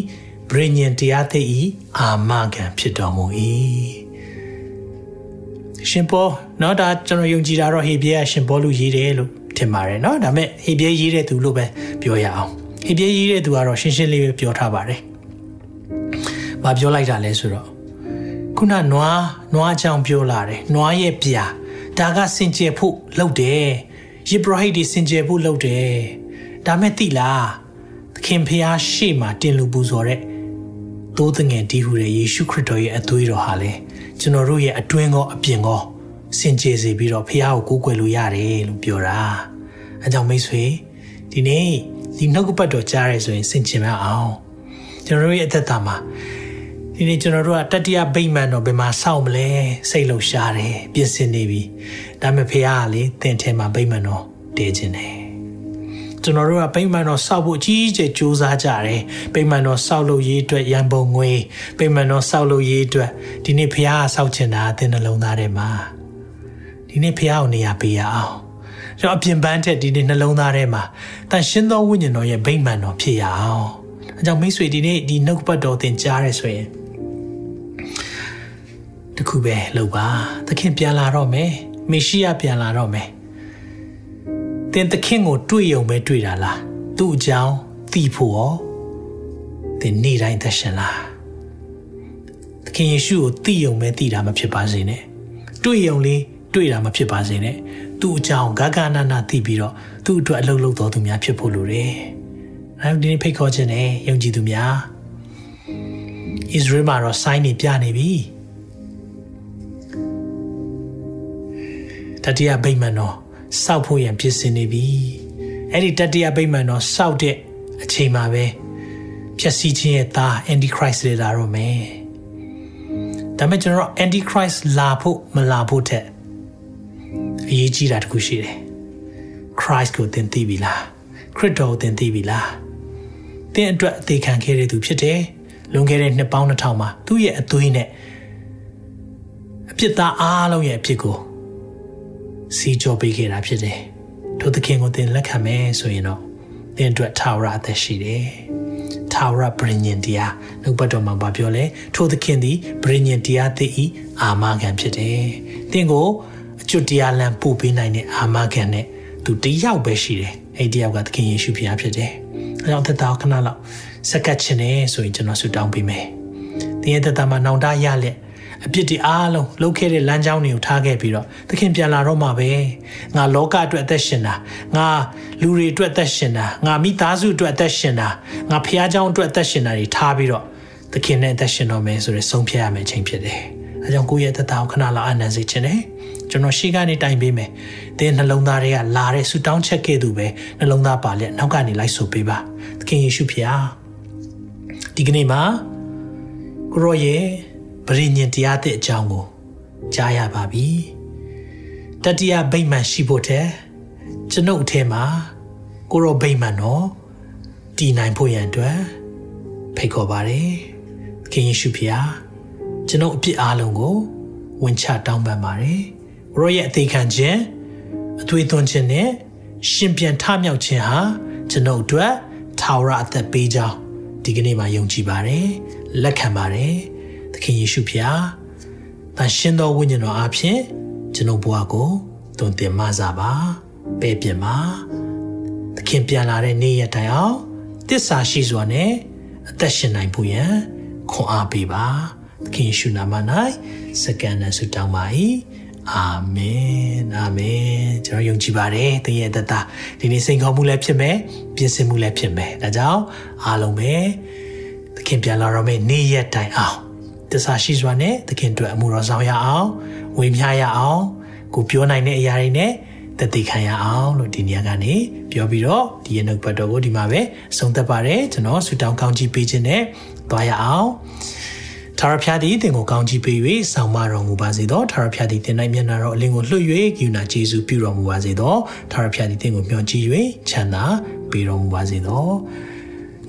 ဗြိညင်တရားသိ၏အာမခံဖြစ်တော်မူ၏ရှင်ပေါ်เนาะဒါကျွန်တော်ယုံကြည်တာတော့ဟေဘရဲကရှင်ပေါ်လူရေးတယ်လို့ထင်ပါတယ်เนาะဒါပေမဲ့ဟေဘရဲရေးတဲ့သူလို့ပဲပြောရအောင်ဟေဘရဲရေးတဲ့သူကတော့ရှင်းရှင်းလေးပဲပြောထားပါတယ်။ဘာပြောလိုက်တာလဲဆိုတော့ခုနနွားနွားချောင်းပြောလာတယ်နွားရဲ့ပြာဒါကစင်ကြယ်ဖို့လုပ်တယ်ယေဘရဟိတ်ဒီစင်ကြယ်ဖို့လုပ်တယ်ဒါမဲ့တိလား ခင်ဖျားရှေ့မှာတင်လူပူဇော်တဲ့သိုးတငယ်တီးဟူတဲ့ယေရှုခရစ်တော်ရဲ့အသွေးတော်ဟာလေကျွန်တော်တို့ရဲ့အတွင်းကောအပြင်ကောစင်ကြယ်စေပြီးတော့ဖျားကိုကိုးကွယ်လို့ရတယ်လို့ပြောတာအဲကြောင့်မိတ်ဆွေဒီနေ့ဒီနှုတ်ကပတ်တော်ကြားရဲဆိုရင်စင်ကြယ်မအောင်ကျွန်တော်တို့ရဲ့အသက်တာမှာဒီနေ့ကျွန်တော်တို့ကတတိယဗိမာန်တော်ဘယ်မှာစောင့်မလဲစိတ်လှုပ်ရှားတယ်ပြင်ဆင်နေပြီဒါပေမဲ့ဖះကလေသင်ထဲမှာဗိမာန်တော်တည်ခြင်းတယ် ကျွန်တော်တို့ကပိမှန်တော်စောက်ဖို့အကြီးအကျယ်စူးစမ်းကြတယ်ပိမှန်တော်စောက်လို့ရေးအတွက်ရန်ပုံငွေပိမှန်တော်စောက်လို့ရေးအတွက်ဒီနေ့ဖះကစောက်ချင်တာအသင်နှလုံးသားထဲမှာဒီနေ့ဖះကိုနေရာပေးရအောင်ကျွန်တော်အပြင်ပန်းထက်ဒီနေ့နှလုံးသားထဲမှာတန်ရှင်းသောဝိညာဉ်တော်ရဲ့ဗိမှန်တော်ဖြစ်ရအောင်အဲကြောင့်မိတ်ဆွေဒီနေ့ဒီနှုတ်ပတ်တော်သင်ကြားရဲဆိုရင်တခုပဲလုပ်ပါသခင်ပြန်လာတော့မယ်မေရှိယပြန်လာတော့မယ် သင်သခင်ကိုတွေ့ယုံပဲတွေ့တာလားသူ့အကြောင်းသိဖို့ရောသင်နေ့တိုင်းသက်ရှင်လားသခင်ယေရှုကိုသိယုံပဲသိတာမဖြစ်ပါစေနဲ့တွေ့ယုံလေးတွေ့တာမဖြစ်ပါစေနဲ့သူ့အကြောင်းဂဂနာနာသိပြီးတော့သူ့အတွက်အလုပ်လုပ်တော်သူများဖြစ်ဖို့လိုတယ်အဲဒီနေ့ဖိတ်ခေါ်ခြင်းနဲ့ယုံကြည်သူများဣသရေလမှာတော့ sign တွေပြနေပြီတတိယဗိမာန်တော် စောက်ဖို့ရန်ပြင်ဆင်နေပြီအဲ့ဒီတတိယဗိမာန်တော်စောက်တဲ့အချိန်မှာပဲဖြည့်ဆည်းခြင်းရဲ့သား antichrist တွေလာတော့မယ်ဒါပေမဲ့ကျွန်တော် antichrist လာဖို့မလာဖို့တဲ့အရေးကြီးတာတခုရှိတယ် Christ ကိုသင်သိပြီလားခရစ်တော်ကိုသင်သိပြီလားသင်အတွက်အသေးခံခဲ့တဲ့သူဖြစ်တယ်လွန်ခဲ့တဲ့နှစ်ပေါင်း2000မှာသူ့ရဲ့အသွေးနဲ့အပြစ်သားအားလုံးရဲ့အဖြစ်ကို စီကြောပေးခဲ့တာဖြစ်တယ်ထိုသခင်ကိုသင်လက်ခံမယ်ဆိုရင်တော့သင်အတွက်ထာဝရအသက်ရှိတယ်ထာဝရပရိညင်တရားနှုတ်ပတ်တော်မှာပြောလဲထိုသခင်သည်ပရိညင်တရားသိ၏အာမခံဖြစ်တယ်သင်ကိုအကျွတ်တရားလမ်းပို့ပေးနိုင်တဲ့အာမခံနဲ့သူတယောက်ပဲရှိတယ်အဲ့တယောက်ကသခင်ယေရှုဖခင်ဖြစ်တယ်အဲကြောင့်သက်တာခဏလောက်စက္ကတ်ခြင်းနဲ့ဆိုရင်ကျွန်တော်ဆုတောင်းပေးမယ်သင်ရဲ့သက်တာမှာနောင်တရလက် အပြစ်တွေအားလုံးလှုပ်ခဲ့တဲ့လမ်းကြောင်းတွေကိုထားခဲ့ပြီးတော့သခင်ပြန်လာတော့မှပဲငါလောကအတွက်အသက်ရှင်တာငါလူတွေအတွက်အသက်ရှင်တာငါမိသားစုအတွက်အသက်ရှင်တာငါဖះเจ้าအတွက်အသက်ရှင်တာတွေထားပြီးတော့သခင်နဲ့အသက်ရှင်တော့မယ်ဆိုရယ်ဆုံးဖြတ်ရမယ့်ချိန်ဖြစ်တယ် အဲကြောင့်ကိုယ့်ရဲ့သက်တာကိုခဏလောက်အနံစေခြင်းတယ်ကျွန်တော်ရှေ့ကနေတိုင်ပေးမယ်သင်နှလုံးသားတွေကလာတဲ့ဆူတောင်းချက်ကဲ့သို့ပဲနှလုံးသားပါလက်နောက်ကနေလိုက်ဆိုပေးပါသခင်ယေရှုဖျားဒီကနေ့မှာကိုရောရဲ့ ဗရိညင်တရားတဲ့အကြောင်းကိုကြားရပါပြီတတိယဗိမာန်ရှိဖို့တဲ့ကျွန်ုပ်အထဲမှာကိုရောဗိမာန်တော့တည်နိုင်ဖို့ရန်အတွက်ဖိတ်ခေါ်ပါတယ်သခင်ယေရှုဖျားကျွန်ုပ်အပြစ်အလုံးကိုဝင်ချတောင်းပန်ပါတယ်ရောရဲ့အသေးခံခြင်းအသွေးသွင်းခြင်းနဲ့ရှင်ပြန်ထမြောက်ခြင်းဟာကျွန်ုပ်အတွက်ထာဝရအသက်ပေးကြောင်းဒီကနေ့မှာယုံကြည်ပါတယ်လက်ခံပါတယ်သ ခင်ယေရှုဖျားတန်ရှင်သောဝိညာဉ်တော်အားဖြင့်ကျွန်ုပ်ဘဝကိုသွန်သင်မစားပါပဲ့ပြင်ပါသခင်ပြန်လာတဲ့နေ့ရက်တိုင်အောင်တစ္ဆာရှိစွာနဲ့အသက်ရှင်နိုင်ဖို့ရန်ခွန်အားပေးပါသခင်ယေရှုနာမ၌စကန်နဲ့ဆုတောင်းပါ၏အာမင်အာမင်ကျွန်တော်ယုံကြည်ပါတယ်သင်ရဲ့သက်တာဒီနေ့စိန်ခေါ်မှုလည်းဖြစ်မယ်ပြင်ဆင်မှုလည်းဖြစ်မယ်ဒါကြောင့်အားလုံးပဲသခင်ပြန်လာတော့မယ့်နေ့ရက်တိုင်အောင် တစ္ဆာရှိစွာနဲ့သခင်တို့အမှုတော်ဆောင်ရအောင်ဝေမျှရအောင်ကိုပြောနိုင်တဲ့အရာတွေနဲ့တသိခံရအောင်လို့ဒီနေရာကနေပြောပြီးတော့ဒီရနှုတ်ပတ်တော်ကိုဒီမှာပဲအဆုံးသတ်ပါတယ်ကျွန်တော်ဆူတောင်းကောင်းကြီးပေးခြင်းနဲ့သွားရအောင်ထာဝရဘုရားသည်သင်ကိုကောင်းချီးပေး၍ဆောင်မတော်မူပါစေသောထာဝရဘုရားသည်သင်၌မျက်နာတော်အလင်းကိုလွှတ်၍ဂိူနာကျေးဇူးပြုတော်မူပါစေသောထာဝရဘုရားသည်သင်ကိုမျှော်ကြည့်၍ချမ်းသာပေးတော်မူပါစေသော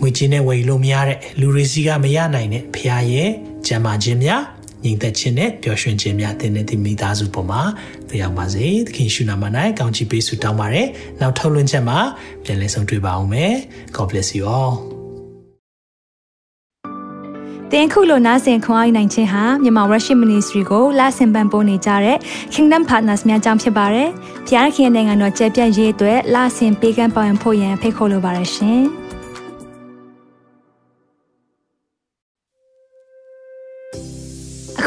ငွေချင်းနဲ့ဝယ်လို့မရတဲ့လူတွေစီကမရနိုင်တဲ့ဘုရားရဲ့ ကြံပါခြင်းများညီသက်ခြင်းနဲ့ပျော်ရွှင်ခြင်းများသင်တဲ့ဒီမိသားစုပေါ်မှာတရားပါစေသခင်ရှုနာမ၌ကောင်းချီးပေးဆုတောင်းပါရယ်နောက်ထုတ်လွှင့်ချက်မှာပြန်လည်ဆုံတွေ့ပါအောင်မယ် God bless you all တင်ခုလိုနာဆင်ခွန်အားနိုင်ခြင်းဟာမြန်မာ Worship Ministry ကိုလာဆင်ပန်ပိုးနေကြတဲ့ Kingdom Partners များအကြောင်းဖြစ်ပါတယ်။ဖျားခင်နိုင်ငံတော်ကျယ်ပြန့်ရေးအတွက်လာဆင်ပေးကမ်းပောင်းဖို့ရန်ဖိတ်ခေါ်လိုပါတယ်ရှင်။